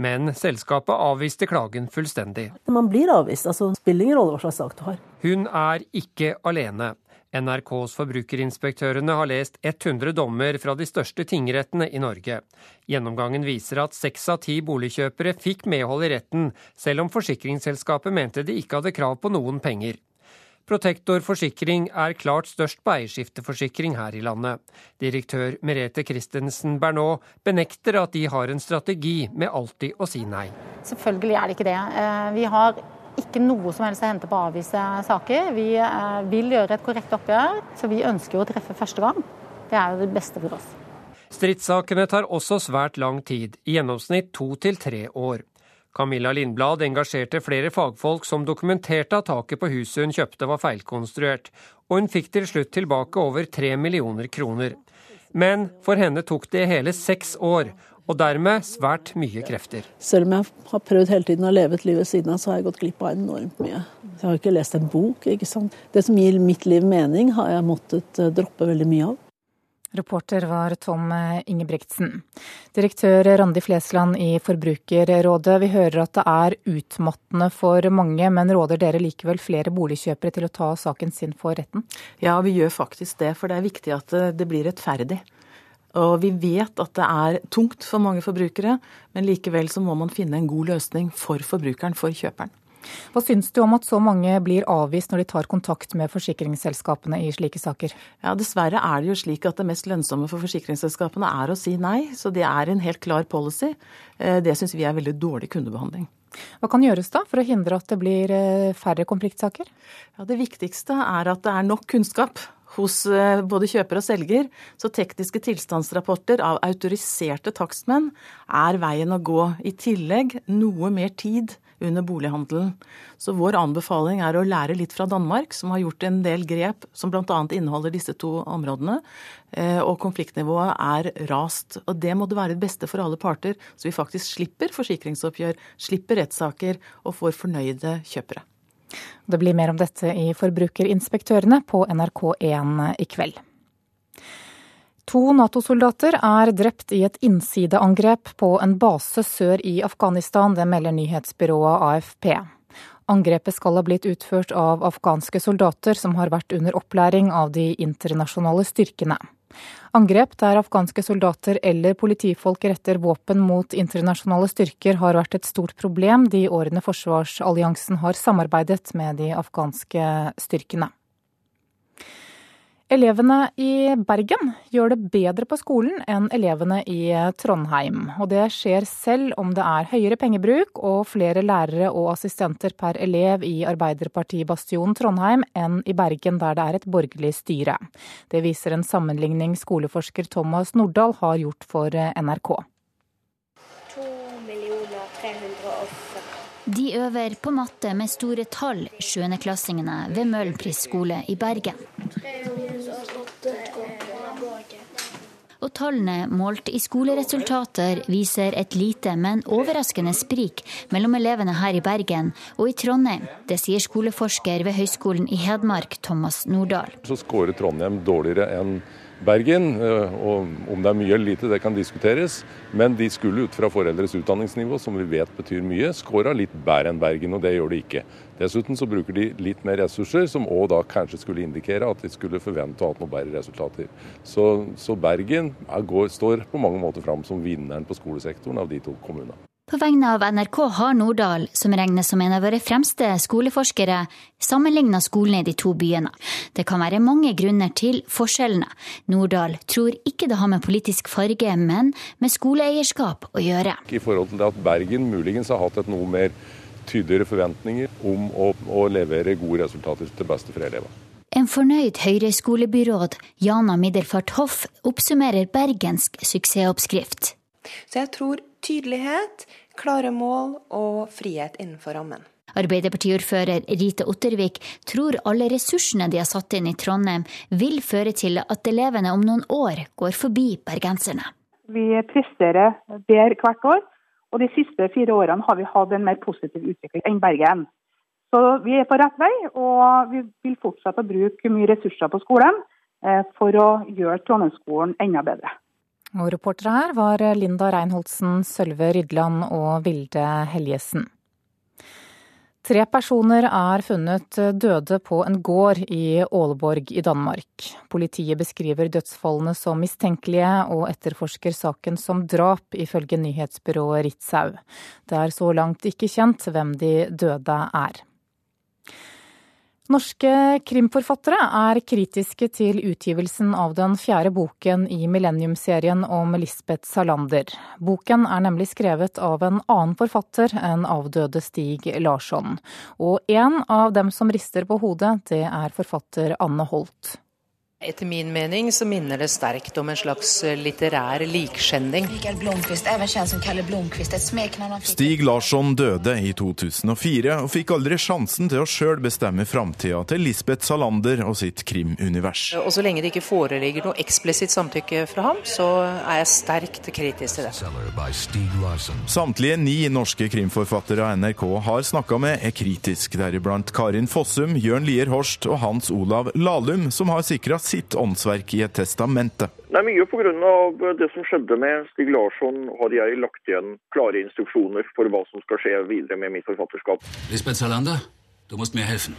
[SPEAKER 37] Men selskapet avviste klagen fullstendig.
[SPEAKER 57] Man blir avvist, altså spiller ingen rolle hva slags sak du har.
[SPEAKER 37] Hun er ikke alene. NRKs forbrukerinspektørene har lest 100 dommer fra de største tingrettene i Norge. Gjennomgangen viser at seks av ti boligkjøpere fikk medhold i retten, selv om forsikringsselskapet mente de ikke hadde krav på noen penger. Protektor Forsikring er klart størst på eierskifteforsikring her i landet. Direktør Merete Christensen Bernot benekter at de har en strategi med alltid å si nei.
[SPEAKER 35] Selvfølgelig er det ikke det. Eh, vi har ikke noe som helst å hente på å avvise saker. Vi eh, vil gjøre et korrekt oppgjør, så vi ønsker jo å treffe første gang. Det er jo det beste for oss.
[SPEAKER 37] Stridssakene tar også svært lang tid, i gjennomsnitt to til tre år. Camilla Lindblad engasjerte flere fagfolk som dokumenterte at taket på huset hun kjøpte var feilkonstruert, og hun fikk til slutt tilbake over tre millioner kroner. Men for henne tok det hele seks år, og dermed svært mye krefter.
[SPEAKER 57] Selv om jeg har prøvd hele tiden å leve et liv ved siden av, så har jeg gått glipp av enormt mye. Jeg har ikke lest en bok. ikke sant? Det som gir mitt liv mening, har jeg måttet eh, droppe veldig mye av.
[SPEAKER 34] Reporter var Tom eh, Ingebrigtsen. Direktør Randi Flesland i Forbrukerrådet, vi hører at det er utmattende for mange, men råder dere likevel flere boligkjøpere til å ta saken sin for retten?
[SPEAKER 38] Ja, vi gjør faktisk det, for det er viktig at det blir rettferdig. Og vi vet at det er tungt for mange forbrukere, men likevel så må man finne en god løsning for forbrukeren, for kjøperen.
[SPEAKER 34] Hva syns du om at så mange blir avvist når de tar kontakt med forsikringsselskapene i slike saker?
[SPEAKER 38] Ja, Dessverre er det jo slik at det mest lønnsomme for forsikringsselskapene er å si nei. Så det er en helt klar policy. Eh, det syns vi er veldig dårlig kundebehandling.
[SPEAKER 34] Hva kan gjøres da for å hindre at det blir eh, færre konfliktsaker?
[SPEAKER 38] Ja, det viktigste er at det er nok kunnskap hos eh, både kjøper og selger. Så tekniske tilstandsrapporter av autoriserte takstmenn er veien å gå. I tillegg noe mer tid under bolighandelen. Så vår anbefaling er å lære litt fra Danmark, som har gjort en del grep som bl.a. inneholder disse to områdene. Eh, og konfliktnivået er rast. Og det må det være det beste for alle parter, så vi faktisk slipper forsikringsoppgjør, slipper rettssaker og får fornøyde kjøpere.
[SPEAKER 34] Det blir mer om dette i Forbrukerinspektørene på NRK1 i kveld. To Nato-soldater er drept i et innsideangrep på en base sør i Afghanistan, det melder nyhetsbyrået AFP. Angrepet skal ha blitt utført av afghanske soldater som har vært under opplæring av de internasjonale styrkene. Angrep der afghanske soldater eller politifolk retter våpen mot internasjonale styrker har vært et stort problem de årene forsvarsalliansen har samarbeidet med de afghanske styrkene. Elevene i Bergen gjør det bedre på skolen enn elevene i Trondheim. Og det skjer selv om det er høyere pengebruk og flere lærere og assistenter per elev i Arbeiderpartibastionen Trondheim enn i Bergen, der det er et borgerlig styre. Det viser en sammenligning skoleforsker Thomas Nordahl har gjort for NRK.
[SPEAKER 42] De øver på matte med store tall, sjuendeklassingene ved Møhlenpris skole i Bergen. Og tallene målt i skoleresultater viser et lite, men overraskende sprik mellom elevene her i Bergen og i Trondheim. Det sier skoleforsker ved Høgskolen i Hedmark, Thomas Nordahl.
[SPEAKER 58] Så skårer Trondheim dårligere enn. Eh, og Om det er mye eller lite, det kan diskuteres. Men de skulle ut fra foreldres utdanningsnivå, som vi vet betyr mye, skåra litt bedre enn Bergen, og det gjør de ikke. Dessuten så bruker de litt mer ressurser, som òg da kanskje skulle indikere at de skulle forvente å ha noe bedre resultater. Så, så Bergen går, står på mange måter fram som vinneren på skolesektoren av de to kommunene.
[SPEAKER 42] På vegne av NRK har Nordahl, som regnes som en av våre fremste skoleforskere, sammenligna skolene i de to byene. Det kan være mange grunner til forskjellene. Nordahl tror ikke det har med politisk farge, men med skoleeierskap å gjøre.
[SPEAKER 58] I forhold til at Bergen muligens har hatt et noe mer tydeligere forventninger om å, å levere gode resultater til beste for elevene.
[SPEAKER 42] En fornøyd Høyre-skolebyråd, Jana Middelfart Hoff, oppsummerer bergensk suksessoppskrift.
[SPEAKER 43] Så jeg tror tydelighet, klare mål og frihet innenfor rammen.
[SPEAKER 42] Arbeiderpartiordfører Rite Ottervik tror alle ressursene de har satt inn i Trondheim, vil føre til at elevene om noen år går forbi bergenserne.
[SPEAKER 44] Vi presterer bedre hvert år, og de siste fire årene har vi hatt en mer positiv utvikling enn Bergen. Så vi er på rett vei, og vi vil fortsette å bruke mye ressurser på skolen eh, for å gjøre Trondheimsskolen enda bedre.
[SPEAKER 34] Og reportere her var Linda Reinholdsen, Sølve Rydland og Vilde Helgesen. Tre personer er funnet døde på en gård i Åleborg i Danmark. Politiet beskriver dødsfallene som mistenkelige og etterforsker saken som drap, ifølge nyhetsbyrået Ritzau. Det er så langt ikke kjent hvem de døde er. Norske krimforfattere er kritiske til utgivelsen av den fjerde boken i Millennium-serien om Lisbeth Salander. Boken er nemlig skrevet av en annen forfatter enn avdøde Stig Larsson. Og en av dem som rister på hodet, det er forfatter Anne Holt.
[SPEAKER 59] Etter min mening så minner det sterkt om en slags eh, litterær likskjending.
[SPEAKER 18] Stig Larsson døde i 2004 og fikk aldri sjansen til å sjøl bestemme framtida til Lisbeth Salander og sitt krimunivers.
[SPEAKER 59] Og så lenge det ikke foreligger noe eksplisitt samtykke fra ham, så er jeg sterkt kritisk til det.
[SPEAKER 18] Samtlige ni norske krimforfattere NRK har snakka med, er kritisk, deriblant Karin Fossum, Jørn Lier Horst og Hans Olav Lahlum, som har sikra sitt åndsverk i et testamente.
[SPEAKER 19] Det er mye pga. det som skjedde med Stig Larsson, har jeg lagt igjen klare instruksjoner for hva som skal skje videre med mitt forfatterskap.
[SPEAKER 60] Lisbeth Salander, du må med helfen.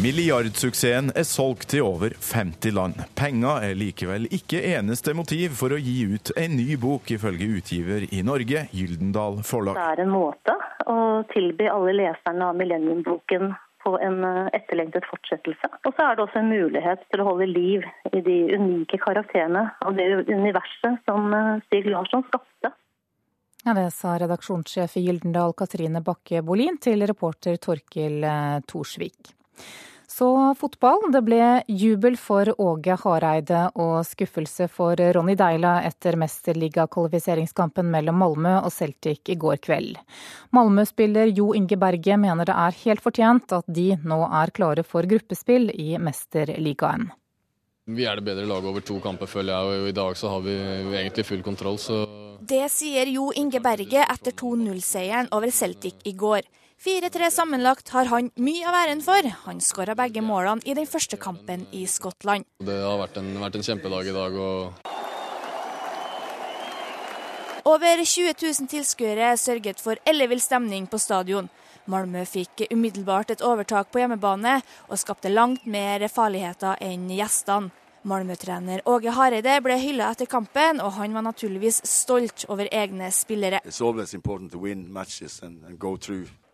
[SPEAKER 18] Milliardsuksessen er solgt til over 50 land. Penger er likevel ikke eneste motiv for å gi ut en ny bok, ifølge utgiver i Norge, Gyldendal Forlag.
[SPEAKER 21] Det er en måte å tilby alle leserne av Millennium-boken på en eh, etterlengtet fortsettelse. Og så er det også en mulighet til å holde liv i de unike karakterene av det universet som eh, Stig Larsson skapte.
[SPEAKER 34] Ja, Det sa redaksjonssjef i Gyldendal Katrine Bakke Bolin til reporter Torkil Torsvik. Thorsvik. Så fotball. Det ble jubel for Åge Hareide og skuffelse for Ronny Deila etter mesterligakvalifiseringskampen mellom Malmö og Celtic i går kveld. Malmö-spiller Jo Inge Berge mener det er helt fortjent at de nå er klare for gruppespill i Mesterligaen.
[SPEAKER 12] Vi er det bedre laget over to kamper, føler jeg, og i dag så har vi egentlig full kontroll. så
[SPEAKER 13] det sier Jo Inge Berge etter 2-0-seieren over Celtic i går. 4-3 sammenlagt har han mye av æren for. Han skåra begge målene i den første kampen i Skottland.
[SPEAKER 12] Det har vært en, vært en kjempedag i dag. og...
[SPEAKER 13] Over 20 000 tilskuere sørget for ellevill stemning på stadion. Malmö fikk umiddelbart et overtak på hjemmebane, og skapte langt mer farligheter enn gjestene. Malmö-trener Åge Hareide ble hylla etter kampen, og han var naturligvis stolt over egne spillere.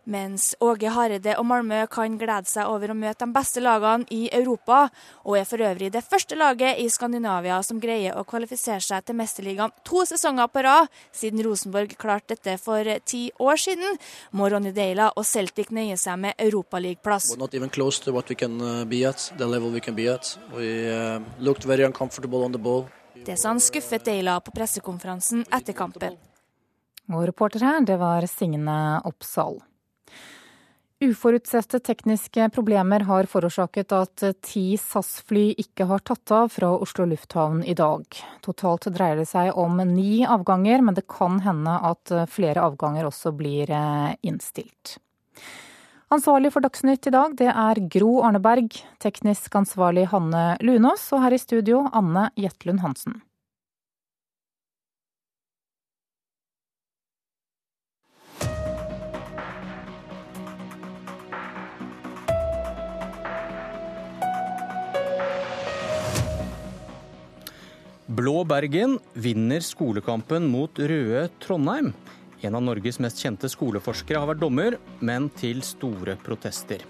[SPEAKER 13] Mens Åge Hareide og Malmö kan glede seg over å møte de beste lagene i Europa, og er for øvrig det første laget i Skandinavia som greier å kvalifisere seg til Mesterligaen to sesonger på rad, siden Rosenborg klarte dette for ti år siden, må Ronny Deila og Celtic nøye seg med europaligaplass. Uh, uh, det sa han skuffet Deila på pressekonferansen etter kampen.
[SPEAKER 34] Og reporter her, det var Signe Oppsal. Uforutsette tekniske problemer har forårsaket at ti SAS-fly ikke har tatt av fra Oslo lufthavn i dag. Totalt dreier det seg om ni avganger, men det kan hende at flere avganger også blir eh, innstilt. Ansvarlig for Dagsnytt i dag, det er Gro Arneberg. Teknisk ansvarlig Hanne Lunås, og her i studio Anne Jetlund Hansen.
[SPEAKER 61] Blå Bergen vinner skolekampen mot røde Trondheim. En av Norges mest kjente skoleforskere har vært dommer, men til store protester.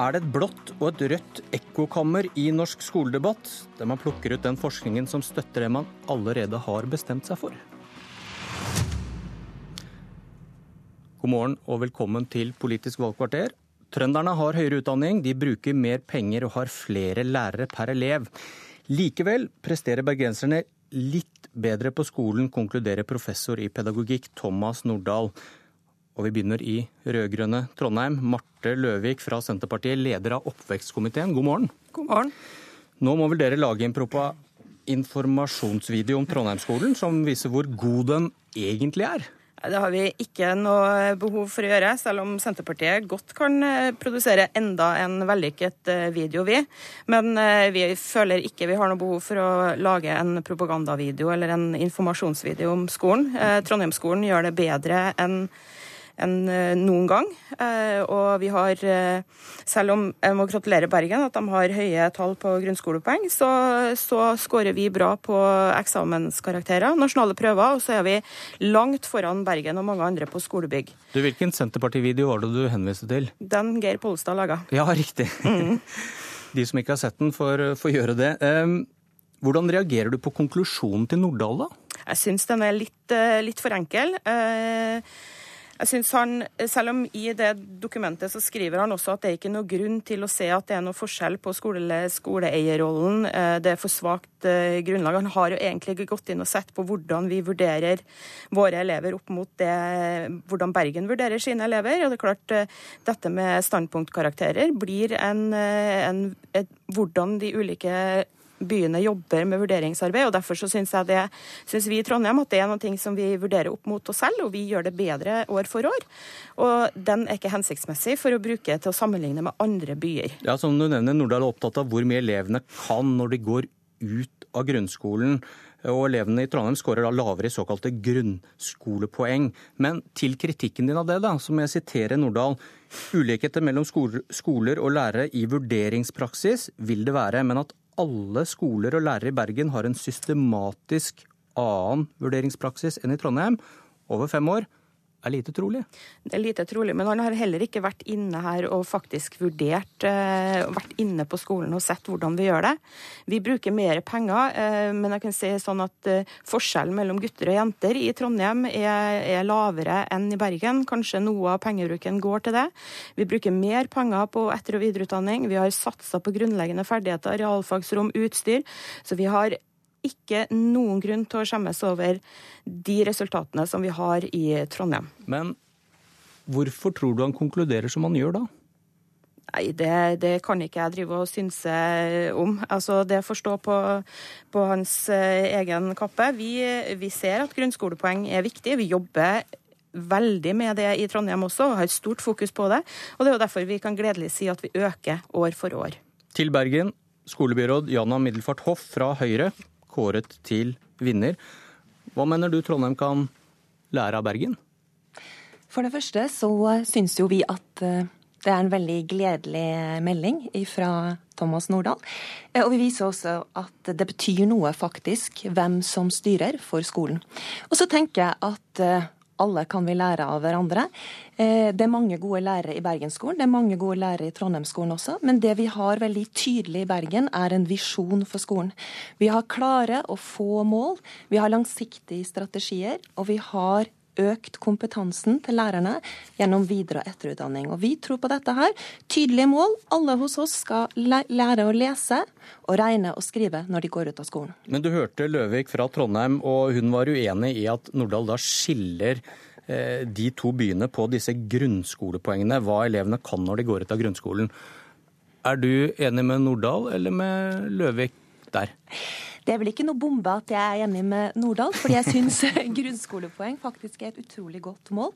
[SPEAKER 61] Er det et blått og et rødt ekkokammer i norsk skoledebatt, der man plukker ut den forskningen som støtter det man allerede har bestemt seg for? God morgen og velkommen til Politisk valgkvarter. Trønderne har høyere utdanning, de bruker mer penger og har flere lærere per elev. Likevel presterer bergenserne litt bedre på skolen, konkluderer professor i pedagogikk Thomas Nordahl. Og vi begynner i rød-grønne Trondheim. Marte Løvik fra Senterpartiet, leder av oppvekstkomiteen, god morgen.
[SPEAKER 62] God morgen.
[SPEAKER 61] Nå må vel dere lage en informasjonsvideo om Trondheimsskolen som viser hvor god den egentlig er?
[SPEAKER 62] Det har vi ikke noe behov for å gjøre, selv om Senterpartiet godt kan eh, produsere enda en vellykket eh, video, vi. Men eh, vi føler ikke vi har noe behov for å lage en propagandavideo eller en informasjonsvideo om skolen. Trondheimsskolen gjør det bedre enn enn eh, noen gang. Eh, og vi har, eh, selv om jeg må gratulere Bergen at de har høye tall på grunnskolepoeng, så, så skårer vi bra på eksamenskarakterer, nasjonale prøver, og så er vi langt foran Bergen og mange andre på skolebygg.
[SPEAKER 61] Du, Hvilken Senterparti-video var det du henviste til?
[SPEAKER 62] Den Geir Pollestad laga.
[SPEAKER 61] Ja, riktig. Mm. De som ikke har sett den, får, får gjøre det. Hvordan reagerer du på konklusjonen til Nordahl, da?
[SPEAKER 62] Jeg syns den er litt, litt for enkel. Eh, jeg synes han, Selv om i det dokumentet så skriver han også at det er ikke noe grunn til å se at det er noe forskjell på skole, skoleeierrollen. Eh, det er for svakt eh, grunnlag. Han har jo egentlig gått inn og sett på hvordan vi vurderer våre elever opp mot det, hvordan Bergen vurderer sine elever. Og det er klart, eh, dette med standpunktkarakterer blir en, en et, hvordan de ulike byene jobber med vurderingsarbeid. og Derfor så syns vi i Trondheim at det er noe som vi vurderer opp mot oss selv, og vi gjør det bedre år for år. Og den er ikke hensiktsmessig for å bruke til å sammenligne med andre byer.
[SPEAKER 61] Ja, Som du nevner, Nordahl er opptatt av hvor mye elevene kan når de går ut av grunnskolen. Og elevene i Trondheim skårer da lavere i såkalte grunnskolepoeng. Men til kritikken din av det, da, så må jeg sitere Nordahl. Ulikheter mellom skoler og lærere i vurderingspraksis vil det være, men at alle skoler og lærere i Bergen har en systematisk annen vurderingspraksis enn i Trondheim over fem år, er lite trolig?
[SPEAKER 62] Det er lite trolig, men han har heller ikke vært inne her og faktisk vurdert uh, Vært inne på skolen og sett hvordan vi gjør det. Vi bruker mer penger, uh, men jeg kan si sånn at uh, forskjellen mellom gutter og jenter i Trondheim er, er, lavere enn i Bergen. Kanskje noe av pengebruken går til det. Vi bruker mer penger på etter- og videreutdanning. Vi har satsa på grunnleggende ferdigheter, realfagsrom, utstyr. Så vi har ikke noen grunn til å skjemmes over de resultatene som vi har i Trondheim.
[SPEAKER 61] Men hvorfor tror du han konkluderer som han gjør da?
[SPEAKER 62] Nei, det, det, kan ikke jeg drive og synse om. Altså, det får stå på, på hans eh, egen kappe. Vi, vi, ser at grunnskolepoeng er viktig. Vi jobber veldig med det i Trondheim også, og har et stort fokus på det. Og det er jo derfor vi kan gledelig si at vi øker år for år.
[SPEAKER 61] Til Bergen, skolebyråd Jana Middelfart Hoff fra Høyre kåret til vinner. Hva mener du Trondheim kan lære av Bergen?
[SPEAKER 43] For det første så syns jo vi at eh, det er en veldig gledelig melding fra Thomas Nordahl. Eh, og vi viser også at det betyr noe, faktisk, hvem som styrer for skolen. Og så tenker jeg at eh, alle kan vi lære av hverandre. Eh, det er mange gode lærere i Bergensskolen, det er mange gode lærere i Trondheimsskolen også. Men det vi har veldig tydelig i Bergen, er en visjon for skolen. Vi har klare og få mål, vi har langsiktige strategier, og vi har økt kompetansen til lærerne gjennom videre- og etterutdanning. Og Vi tror på dette her. Tydelige mål. Alle hos oss skal lære å lese og regne og skrive når de går ut av skolen.
[SPEAKER 61] Men du hørte Løvik fra Trondheim, og hun var uenig i at Nordahl da skiller eh, de to byene på disse grunnskolepoengene, hva elevene kan når de går ut av grunnskolen. Er du enig med Nordahl eller med Løvik der?
[SPEAKER 43] Det er vel ikke noe bombe at jeg er enig med Nordahl, fordi jeg syns grunnskolepoeng faktisk er et utrolig godt mål.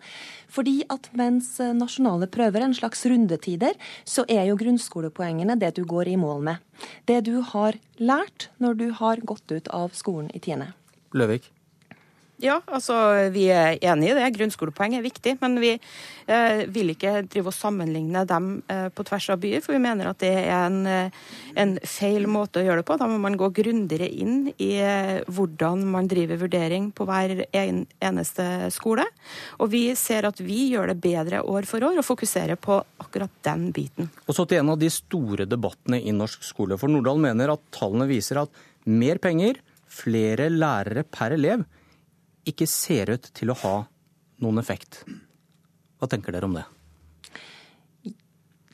[SPEAKER 43] Fordi at mens nasjonale prøver er en slags rundetider, så er jo grunnskolepoengene det du går i mål med. Det du har lært når du har gått ut av skolen i tiende.
[SPEAKER 61] Løvik?
[SPEAKER 62] Ja, altså vi er enig i det. Grunnskolepoeng er viktig. Men vi eh, vil ikke drive og sammenligne dem eh, på tvers av byer, for vi mener at det er en, eh, en feil måte å gjøre det på. Da må man gå grundigere inn i eh, hvordan man driver vurdering på hver en, eneste skole. Og vi ser at vi gjør det bedre år for år og fokuserer på akkurat den biten.
[SPEAKER 61] Og så til en av de store debattene i norsk skole. For Nordahl mener at tallene viser at mer penger, flere lærere per elev ikke ser ut til å ha noen effekt. Hva tenker dere om det?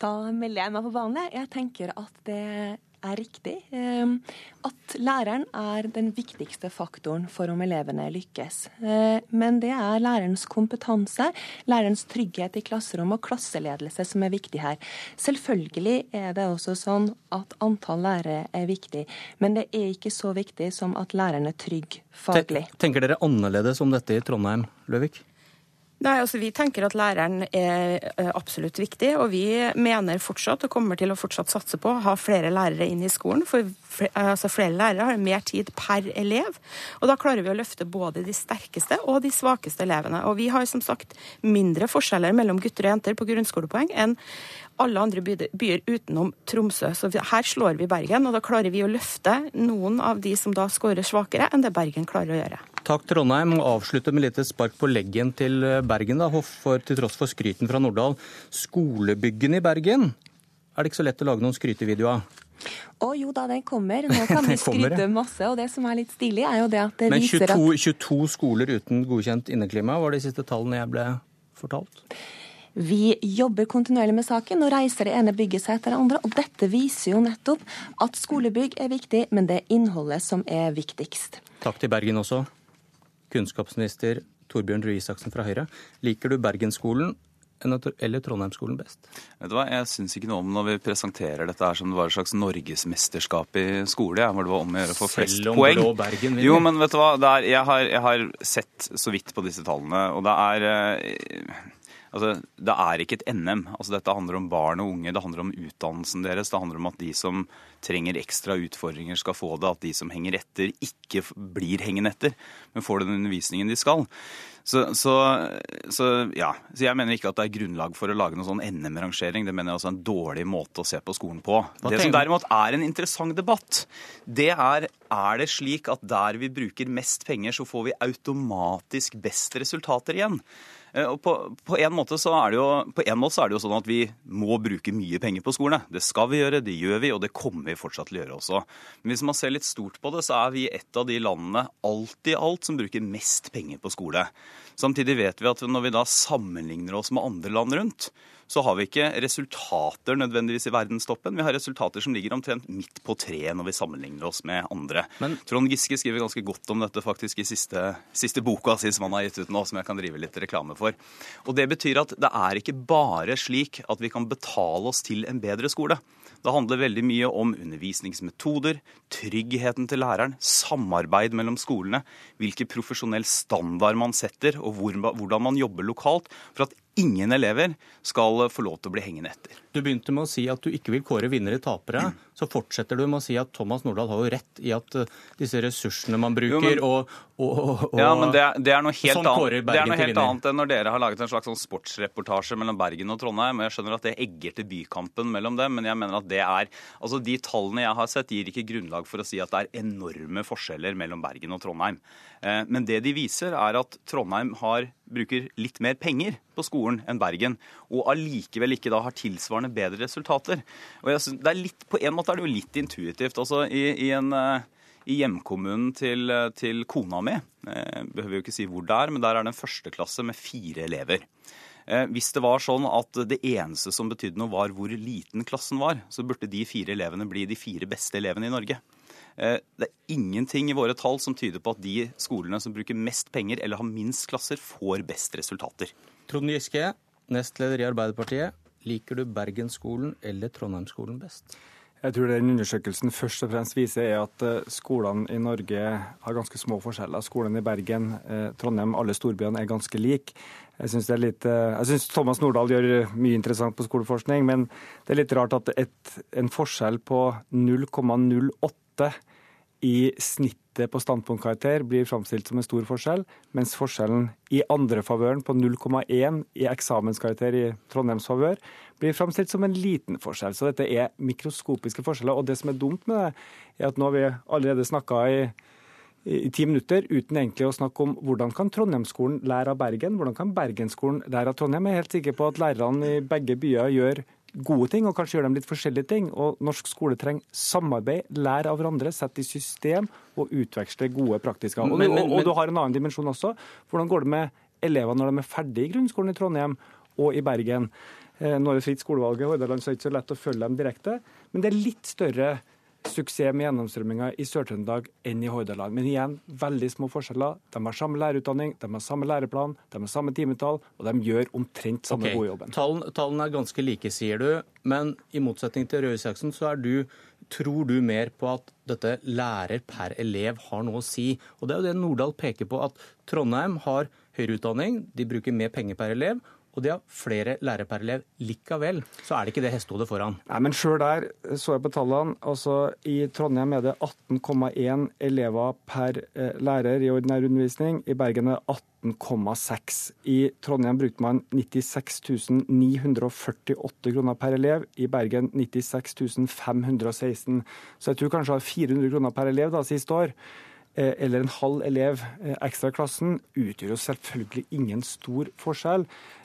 [SPEAKER 43] Da melder jeg meg på banen. Jeg tenker at det er riktig. Ehm, at læreren er den viktigste faktoren for om elevene lykkes. Eh, men det er lærerens kompetanse, lærerens trygghet i klasserom og klasseledelse som er viktig her. Selvfølgelig er det også sånn at antall lærere er viktig, men det er ikke så viktig som at læreren er trygg faglig.
[SPEAKER 61] Tenker dere annerledes om dette i Trondheim, Løvik?
[SPEAKER 62] Nei, altså Vi tenker at læreren er eh, absolutt viktig, og vi mener fortsatt og kommer til å fortsatt satse på å ha flere lærere inn i skolen. For altså flere lærere har mer tid per elev, og da klarer vi å løfte både de sterkeste og de svakeste elevene. Og vi har som sagt mindre forskjeller mellom gutter og jenter på grunnskolepoeng enn alle andre byer utenom Tromsø. Så her slår vi Bergen, og da klarer vi å løfte noen av de som da skårer svakere enn det Bergen klarer å gjøre.
[SPEAKER 61] Takk Trondheim, og avslutte med litt spark på leggen til Bergen, da, for, til tross for skryten fra Nordahl. Skolebyggene i Bergen er det ikke så lett å lage noen skrytevideoer av?
[SPEAKER 43] Å jo da, den kommer. Nå kan vi skryte masse. Og det som er litt stilig, er jo det at det
[SPEAKER 61] Men 22,
[SPEAKER 43] viser at
[SPEAKER 61] Men 22 skoler uten godkjent inneklima var de siste tallene jeg ble fortalt?
[SPEAKER 43] Vi jobber kontinuerlig med saken og reiser det ene bygget seg etter det andre. Og dette viser jo nettopp at skolebygg er viktig, men det er innholdet som er viktigst.
[SPEAKER 61] Takk til Bergen også. Kunnskapsminister Torbjørn Røe Isaksen fra Høyre. Liker du Bergensskolen eller Trondheimsskolen best?
[SPEAKER 57] Vet du hva, Jeg syns ikke noe om når vi presenterer dette her som det var et slags norgesmesterskap i skole. Ja, hvor det var om å gjøre å få flest
[SPEAKER 61] Selv om
[SPEAKER 57] poeng.
[SPEAKER 61] Blå Bergen vinner.
[SPEAKER 57] Jo, men vet du hva, er, jeg, har, jeg, har, sett så vidt på disse tallene, og det er eh, Altså, Det er ikke et NM. Altså, dette handler om barn og unge, det handler om utdannelsen deres. Det handler om at de som trenger ekstra utfordringer, skal få det. At de som henger etter, ikke blir hengende etter, men får den undervisningen de skal. Så, så, så, ja. så jeg mener ikke at det er grunnlag for å lage noen sånn NM-rangering. Det mener jeg også er en dårlig måte å se på skolen på.
[SPEAKER 61] Hva
[SPEAKER 57] det som derimot er en interessant debatt, det er er det slik at der vi bruker mest penger, så får vi automatisk best resultater igjen. Eh, og på, på, en måte så er det jo, på en måte så er det jo sånn at vi må bruke mye penger på skole. Det skal vi gjøre, det gjør vi, og det kommer vi fortsatt til å gjøre også. Men hvis man ser litt stort på det, så er vi et av de landene alt i alt som bruker mest penger på skole. Samtidig vet vi at når vi da sammenligner oss med andre land rundt, så har vi ikke resultater nødvendigvis i verdenstoppen. Vi har resultater som ligger omtrent midt på treet når vi sammenligner oss med andre. Men, Trond Giske skriver ganske godt om dette faktisk i siste, siste boka si som han har gitt ut nå, som jeg kan drive litt reklame for. Og Det betyr at det er ikke bare slik at vi kan betale oss til en bedre skole. Det handler veldig mye om undervisningsmetoder, tryggheten til læreren, samarbeid mellom skolene, hvilken profesjonell standard man setter, og hvordan man jobber lokalt for at ingen elever skal få lov til å bli hengende etter.
[SPEAKER 61] Du begynte med å si at du ikke vil kåre vinnere tapere. Så fortsetter du med å si at Thomas Nordahl har jo rett i at uh, disse ressursene man bruker, jo, men, og, og, og,
[SPEAKER 57] Ja, men det, det er noe helt, sånn annet, det er noe helt annet enn når dere har laget en slags sånn sportsreportasje mellom Bergen og Trondheim. Jeg skjønner at det egger til bykampen mellom dem, men jeg mener at det er Altså, de tallene jeg har sett, gir ikke grunnlag for å si at det er enorme forskjeller mellom Bergen og Trondheim. Eh, men det de viser, er at Trondheim har, bruker litt mer penger på skolen enn Bergen, og allikevel ikke da har tilsvarende bedre resultater. Og jeg synes, det er litt, På en måte er det jo litt intuitivt. Altså, i, i, en, eh, i hjemkommunen til, til, kona mi, jeg behøver jo ikke si hvor det er, men der er det en førsteklasse med fire elever. Eh, hvis det var sånn at det eneste som betydde noe, var hvor liten klassen var, så burde de fire elevene bli de fire beste elevene i Norge. Eh, det er ingenting i våre tall som tyder på at de skolene som bruker mest penger eller har minst klasser, får best resultater.
[SPEAKER 61] Trond Giske, nestleder i Arbeiderpartiet. Liker du Bergensskolen eller Trondheimsskolen best?
[SPEAKER 63] Jeg tror den undersøkelsen først og fremst viser er at eh, skolene i Norge har ganske små forskjeller. Skolene i Bergen, eh, Trondheim, alle storbyene er ganske like. Jeg syns eh, Thomas Nordahl gjør mye interessant på skoleforskning, men det er litt rart at et, en forskjell på 0,08 i snittet på standpunktkarakter blir framstilt som en stor forskjell, mens forskjellen i andrefavøren på 0,1 i eksamenskarakter i Trondheims favør blir framstilt som en liten forskjell. Så dette er mikroskopiske forskjeller. Og det som er dumt med det, er at nå har vi allerede snakka i, i ti minutter uten egentlig å snakke om hvordan kan Trondheimsskolen lære av Bergen, hvordan kan Bergensskolen lære av Trondheim. Jeg er helt sikker på at lærerne i begge byer gjør gode ting, og kanskje gjør dem litt forskjellige ting. Og norsk skole trenger samarbeid, lære av hverandre, sette i system og utveksle gode praktiske. Og, men, men, og, og, du har en annen dimensjon også. Hvordan går det med elevene når de er ferdig i grunnskolen i Trondheim og i Bergen? Eh, nå er det fritt skolevalg i Hordaland, så det er ikke så lett å følge dem direkte. Men det er litt større suksess med gjennomstrømminga i Sør-Trøndelag enn i Hordaland. Men igjen, veldig små forskjeller. De har samme lærerutdanning, de har samme læreplan, de har samme timetall, og de gjør omtrent samme okay. gode jobben.
[SPEAKER 61] Tallene, er ganske like, sier du. Men i motsetning til Røe Isaksen, så er du, tror du mer på at dette lærer per elev har noe å si. Og det er jo det Nordahl peker på, at Trondheim har høyere utdanning, de bruker mer penger per elev, og de har flere lærere per elev. Likevel så er det ikke det hestehodet foran.
[SPEAKER 63] Nei, men sjøl der så jeg på tallene. Altså, I Trondheim er det 18,1 elever per eh, lærer i ordinær undervisning. I Bergen er det 18,6. I Trondheim brukte man 96 948 kroner per elev. I Bergen 96 516. Så jeg tror kanskje 400 kroner per elev da, siste år. Eh, eller en halv elev eh, ekstra i klassen, utgjør jo selvfølgelig ingen stor forskjell.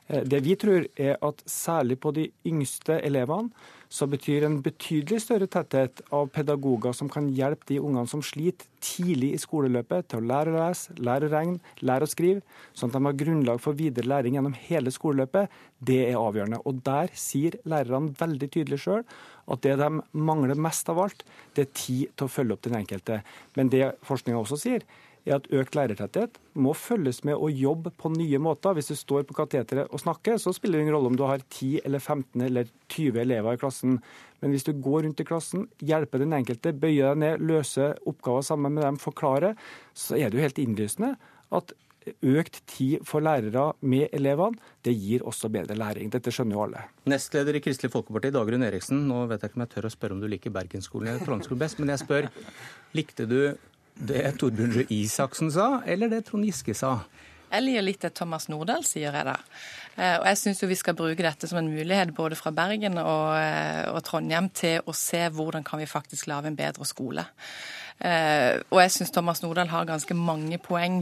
[SPEAKER 63] Eh, det vi tror er at særlig på de yngste elevene så betyr en betydelig større tetthet av pedagoger som kan hjelpe de ungene som sliter tidlig i skoleløpet, til å lære å lese, lære å regne, lære å skrive, sånn at de har grunnlag for videre læring gjennom hele skoleløpet, det er avgjørende. Og der sier lærerne veldig tydelig sjøl at det de mangler mest av alt, det er tid til å følge opp den enkelte. Men det forskninga også sier, er at økt lærertetthet må følges med å jobbe på nye måter. Hvis du står på kateteret og snakker, så spiller det ingen rolle om du har 10 eller 15 eller 20 elever i klassen. Men hvis du går rundt i klassen, hjelper den enkelte, bøyer deg ned, løser oppgaver sammen med dem, forklarer, så er det jo helt innlysende at økt tid for lærere med elevene, det gir også bedre læring. Dette skjønner jo alle.
[SPEAKER 61] Nestleder i Kristelig Folkeparti, Dagrun Eriksen. Nå vet jeg ikke om jeg tør å spørre om du liker Bergensskolen eller Trondheimsskolen best, men jeg spør, likte du det Torbjørn Røe Isaksen sa, eller det Trond Giske sa?
[SPEAKER 33] Jeg liker litt det Thomas Nordahl sier, jeg da. Eh, og jeg syns vi skal bruke dette som en mulighet både fra Bergen og, eh, og, Trondheim til å se hvordan kan vi faktisk lage en bedre skole. Eh, og jeg syns Thomas Nordahl har ganske mange poeng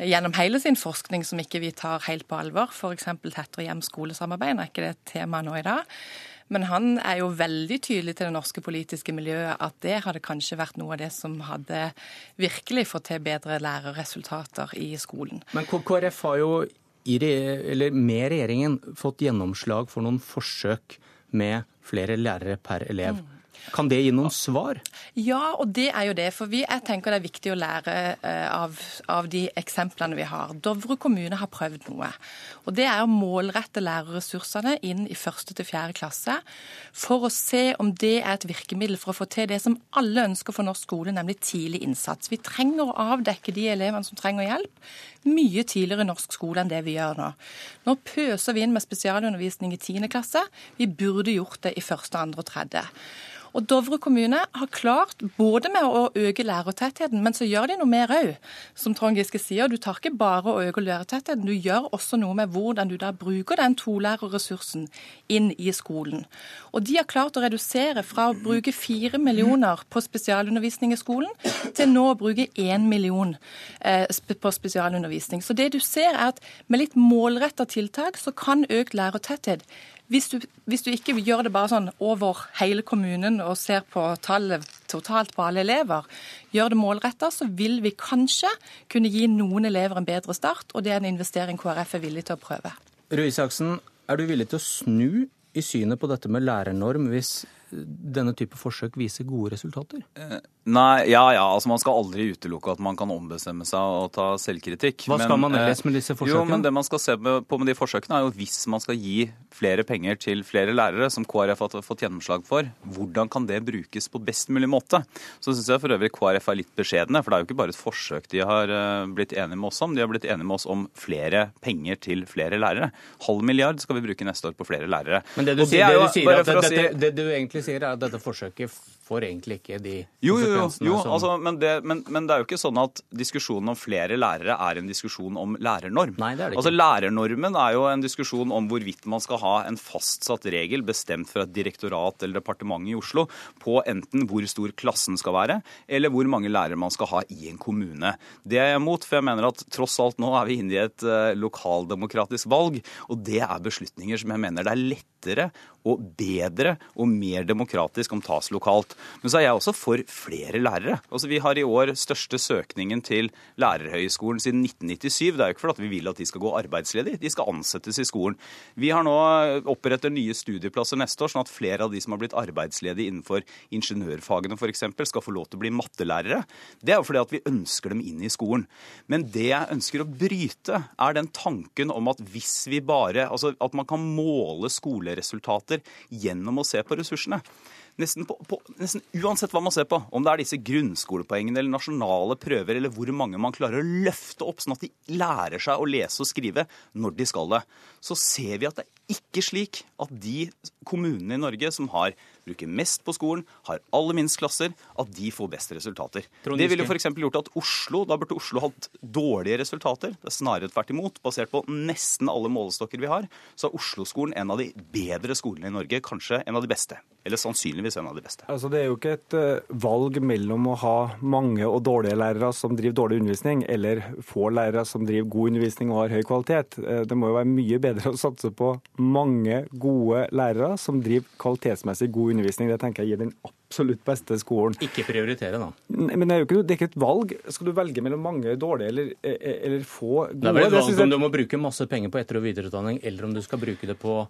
[SPEAKER 33] gjennom hele sin forskning som ikke vi tar helt på alvor. F.eks. tettere hjem-skolesamarbeid. Er ikke det et tema nå i dag. Men han er jo veldig tydelig til det norske politiske miljøet at det hadde kanskje vært noe av det som hadde virkelig fått til bedre lærerresultater i skolen.
[SPEAKER 61] Men KrF har jo i, med regjeringen fått gjennomslag for noen forsøk med flere lærere per elev. Mm. Kan det gi noen svar?
[SPEAKER 33] Ja, og det er jo det. For vi, jeg tenker det er viktig å lære eh, av, av, de eksemplene vi har. Dovre kommune har prøvd noe. Og det er å målrette lærerressursene inn i første til fjerde klasse for å se om det er et virkemiddel for å få til det som alle ønsker for norsk skole, nemlig tidlig innsats. Vi trenger å avdekke de elevene som trenger hjelp mye tidligere i norsk skole enn det vi gjør nå. Nå pøser vi inn med spesialundervisning i 10. klasse. Vi burde gjort det i første, andre og tredje. Og Dovre kommune har klart både med å øke lærertettheten, men så gjør de noe mer òg. Som Trond Giske sier, du tar ikke bare å øke lærertettheten, du gjør også noe med hvordan du da bruker den tolærerressursen inn i skolen. Og de har klart å redusere fra å bruke fire millioner på spesialundervisning i skolen, til nå å bruke én million eh, på spesialundervisning. Så det du ser er at med litt målretta tiltak så kan økt lærertetthet hvis du, hvis du, ikke gjør det bare sånn over hele kommunen og ser på tallet totalt på alle elever, gjør det målretta, så vil vi kanskje kunne gi noen elever en bedre start. Og det er en investering KrF er villig til å prøve.
[SPEAKER 61] Røe Isaksen, er du villig til å snu i synet på dette med lærernorm hvis denne type forsøk viser gode resultater?
[SPEAKER 57] Eh, Nei, ja ja, altså Man skal aldri utelukke at man kan ombestemme seg og ta selvkritikk.
[SPEAKER 61] Hva skal men, man ellers med disse forsøkene?
[SPEAKER 57] Jo, men Det man skal se på med de forsøkene, er jo hvis man skal gi flere penger til flere lærere, som KrF har fått gjennomslag for, hvordan kan det brukes på best mulig måte? Så syns jeg for øvrig KrF er litt beskjedne, for det er jo ikke bare et forsøk de har eh, blitt enige med oss om. De har blitt enige med oss om flere penger til flere lærere. Halv milliard skal vi bruke neste år på flere lærere.
[SPEAKER 61] Men det du, sier, det, du, sier, det, det, det du egentlig sier, er at dette forsøket får egentlig ikke de
[SPEAKER 57] jo, jo, jo, jo altså, men, det, men, men, det, er jo ikke sånn at diskusjonen om flere lærere er en diskusjon om lærernorm.
[SPEAKER 61] Nei, det er det
[SPEAKER 57] ikke. Altså, Lærernormen er jo en diskusjon om hvorvidt man skal ha en fastsatt regel bestemt fra et direktorat eller departement i Oslo på enten hvor stor klassen skal være, eller hvor mange lærere man skal ha i en kommune. Det er jeg imot, for jeg mener at tross alt nå er vi inne i et uh, lokaldemokratisk valg, og det er beslutninger som jeg mener det er lettere og bedre og mer demokratisk om tas lokalt. Men så er jeg også for flere lærere. Altså Vi har i år største søkningen til lærerhøyskolen siden 1997. Det er jo ikke fordi vi vil at de skal gå arbeidsledige, de skal ansettes i skolen. Vi har nå opprettet nye studieplasser neste år, sånn at flere av de som har blitt arbeidsledige innenfor ingeniørfagene f.eks., skal få lov til å bli mattelærere. Det er jo fordi at vi ønsker dem inn i skolen. Men det jeg ønsker å bryte, er den tanken om at hvis vi bare Altså at man kan måle skoleresultater gjennom å se på ressursene nesten, på, på, nesten, uansett hva man ser på, om det er disse grunnskolepoengene eller nasjonale prøver, eller hvor mange man klarer å løfte opp sånn at de lærer seg å lese og skrive når de skal det, så ser vi at det er ikke slik at de kommunene i Norge som har bruker mest på skolen, har aller minst klasser, at de får best resultater. Det ville f.eks. gjort at Oslo da burde Oslo hatt dårlige resultater. Det er snarere tvert imot. Basert på nesten alle målestokker vi har, så er Oslo-skolen en av de bedre skolene i Norge. Kanskje en av de beste. Eller sannsynligvis en av de beste.
[SPEAKER 63] Altså, det er jo ikke et uh, valg mellom å ha mange og dårlige lærere som driver dårlig undervisning, eller få lærere som driver god undervisning og har høy kvalitet. Uh, det må jo være mye bedre å satse på mange gode lærere som driver kvalitetsmessig god undervisning. Det tenker jeg gir den absolutt beste skolen.
[SPEAKER 61] Ikke prioritere, da.
[SPEAKER 63] Men det er jo ikke, det er ikke et valg. Skal du velge mellom mange dårlige eller, eller få gode?
[SPEAKER 61] Det er vel et valg om du må bruke masse penger på etter- og videreutdanning, eller om du skal bruke det på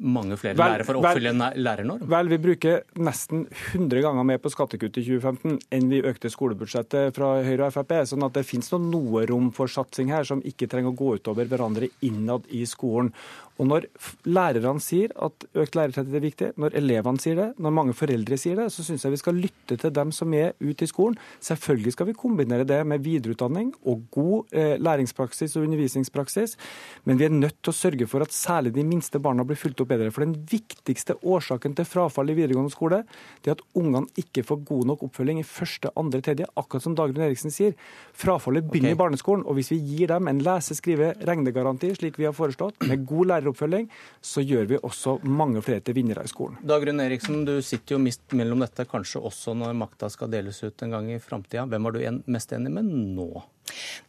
[SPEAKER 61] mange flere vel, lærere for å oppfylle en lærernorm?
[SPEAKER 63] Vel, vi bruker nesten 100 ganger mer på skattekutt i 2015 enn vi økte skolebudsjettet fra Høyre og Frp. sånn at det finnes noe rom for satsing her som ikke trenger å gå utover hverandre innad i skolen. Og når lærerne sier at økt lærertetthet er viktig, når elevene sier det, når mange foreldre sier det, så syns jeg vi skal lytte til dem som er ute i skolen. Selvfølgelig skal vi kombinere det med videreutdanning og god eh, læringspraksis og undervisningspraksis, men vi er nødt til å sørge for at særlig de minste barna blir fulgt opp bedre. For den viktigste årsaken til frafall i videregående skole, det er at ungene ikke får god nok oppfølging i første, andre, tredje, akkurat som Dagrun Eriksen sier. Frafallet begynner okay. i barneskolen, og hvis vi gir dem en lese-, skrive-, regnegaranti, slik vi har foreslått, med god lærer oppfølging, så gjør vi også mange flere til vinnere i skolen.
[SPEAKER 61] Dagrun Eriksen, du sitter jo mist mellom dette, kanskje også når makta skal deles ut en gang i framtida. Hvem er du mest enig med nå?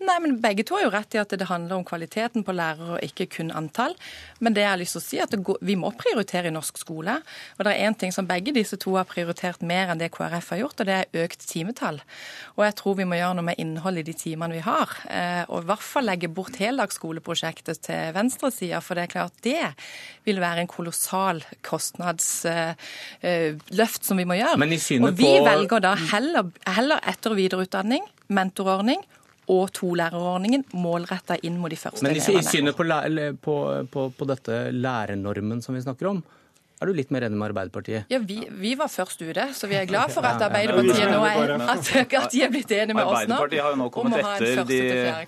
[SPEAKER 33] Nei, men Begge to har jo rett i at det handler om kvaliteten på lærere og ikke kun antall. Men det jeg har lyst til å si er at går, vi må prioritere i norsk skole. Og det er én ting som begge disse to har prioritert mer enn det KrF har gjort, og det er økt timetall. Og jeg tror vi må gjøre noe med innholdet i de timene vi har. Eh, og i hvert fall legge bort heldagsskoleprosjektet til venstresida, for det er klart det vil være en kolossal kostnadsløft eh, som vi må gjøre. og vi velger da heller, heller etter- og videreutdanning, mentorordning og tolærerordningen målretta inn mot de første
[SPEAKER 61] elevene. Men i synet på, på, på, på dette lærernormen som vi snakker om, er du litt mer enig med Arbeiderpartiet?
[SPEAKER 33] Ja, vi, vi, var først ute, så vi er glad for at Arbeiderpartiet nå er, at, at de er blitt enige med oss nå.
[SPEAKER 57] Arbeiderpartiet har jo nå kommet etter. De,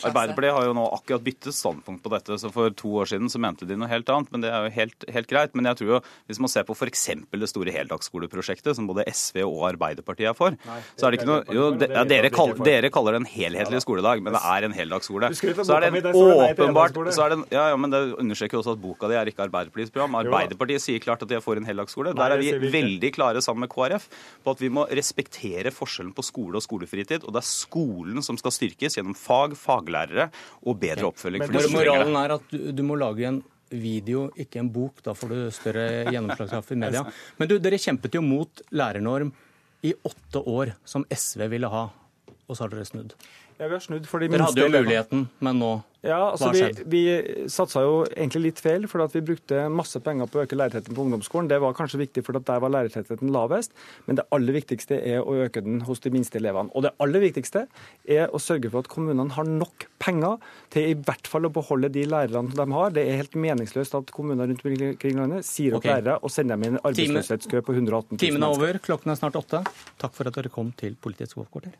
[SPEAKER 57] Arbeiderpartiet har jo nå akkurat byttet standpunkt på dette. så For to år siden så mente de noe helt annet, men det er jo helt, helt greit. Men jeg tror jo, hvis man ser på f.eks. det store heldagsskoleprosjektet, som både SV og Arbeiderpartiet er for, så er det ikke noe Jo, de, ja, dere, kall, dere, kaller det en helhetlig skoledag, men det er en heldagsskole. Så er det en åpenbart så er det, ja, ja, men Det understreker også at boka di er ikke Arbeiderpartiets program. Arbeiderpartiet sier klart at de er for en heldagsskole. Der er vi veldig klare sammen med KrF på at vi må respektere forskjellen på skole og skolefritid. Og det er skolen som skal styrkes gjennom fag, faglærere og bedre oppfølging.
[SPEAKER 61] Men moralen er at du, du må lage en video, ikke en bok. Da får du større gjennomslagskraft i media. Men du, dere kjempet jo mot lærernorm i åtte år, som SV ville ha. Og så har dere snudd.
[SPEAKER 63] Ja, vi har snudd for de
[SPEAKER 61] Dere hadde jo muligheten, men nå
[SPEAKER 63] ja, altså Hva har skjedd? Vi, vi satsa jo egentlig litt feil, for at vi brukte masse penger på å øke lærertettheten på ungdomsskolen. Det var kanskje viktig, for der var lærertettheten lavest. Men det aller viktigste er å øke den hos de minste elevene. Og det aller viktigste er å sørge for at kommunene har nok penger til i hvert fall å beholde de lærerne de har. Det er helt meningsløst at kommuner rundt omkring landet sier opp okay. lærere og sender dem i en arbeidsløshetskø på 118 000
[SPEAKER 61] Timen er over, klokken er snart åtte. Takk for at dere kom til Politiets hovedkvarter.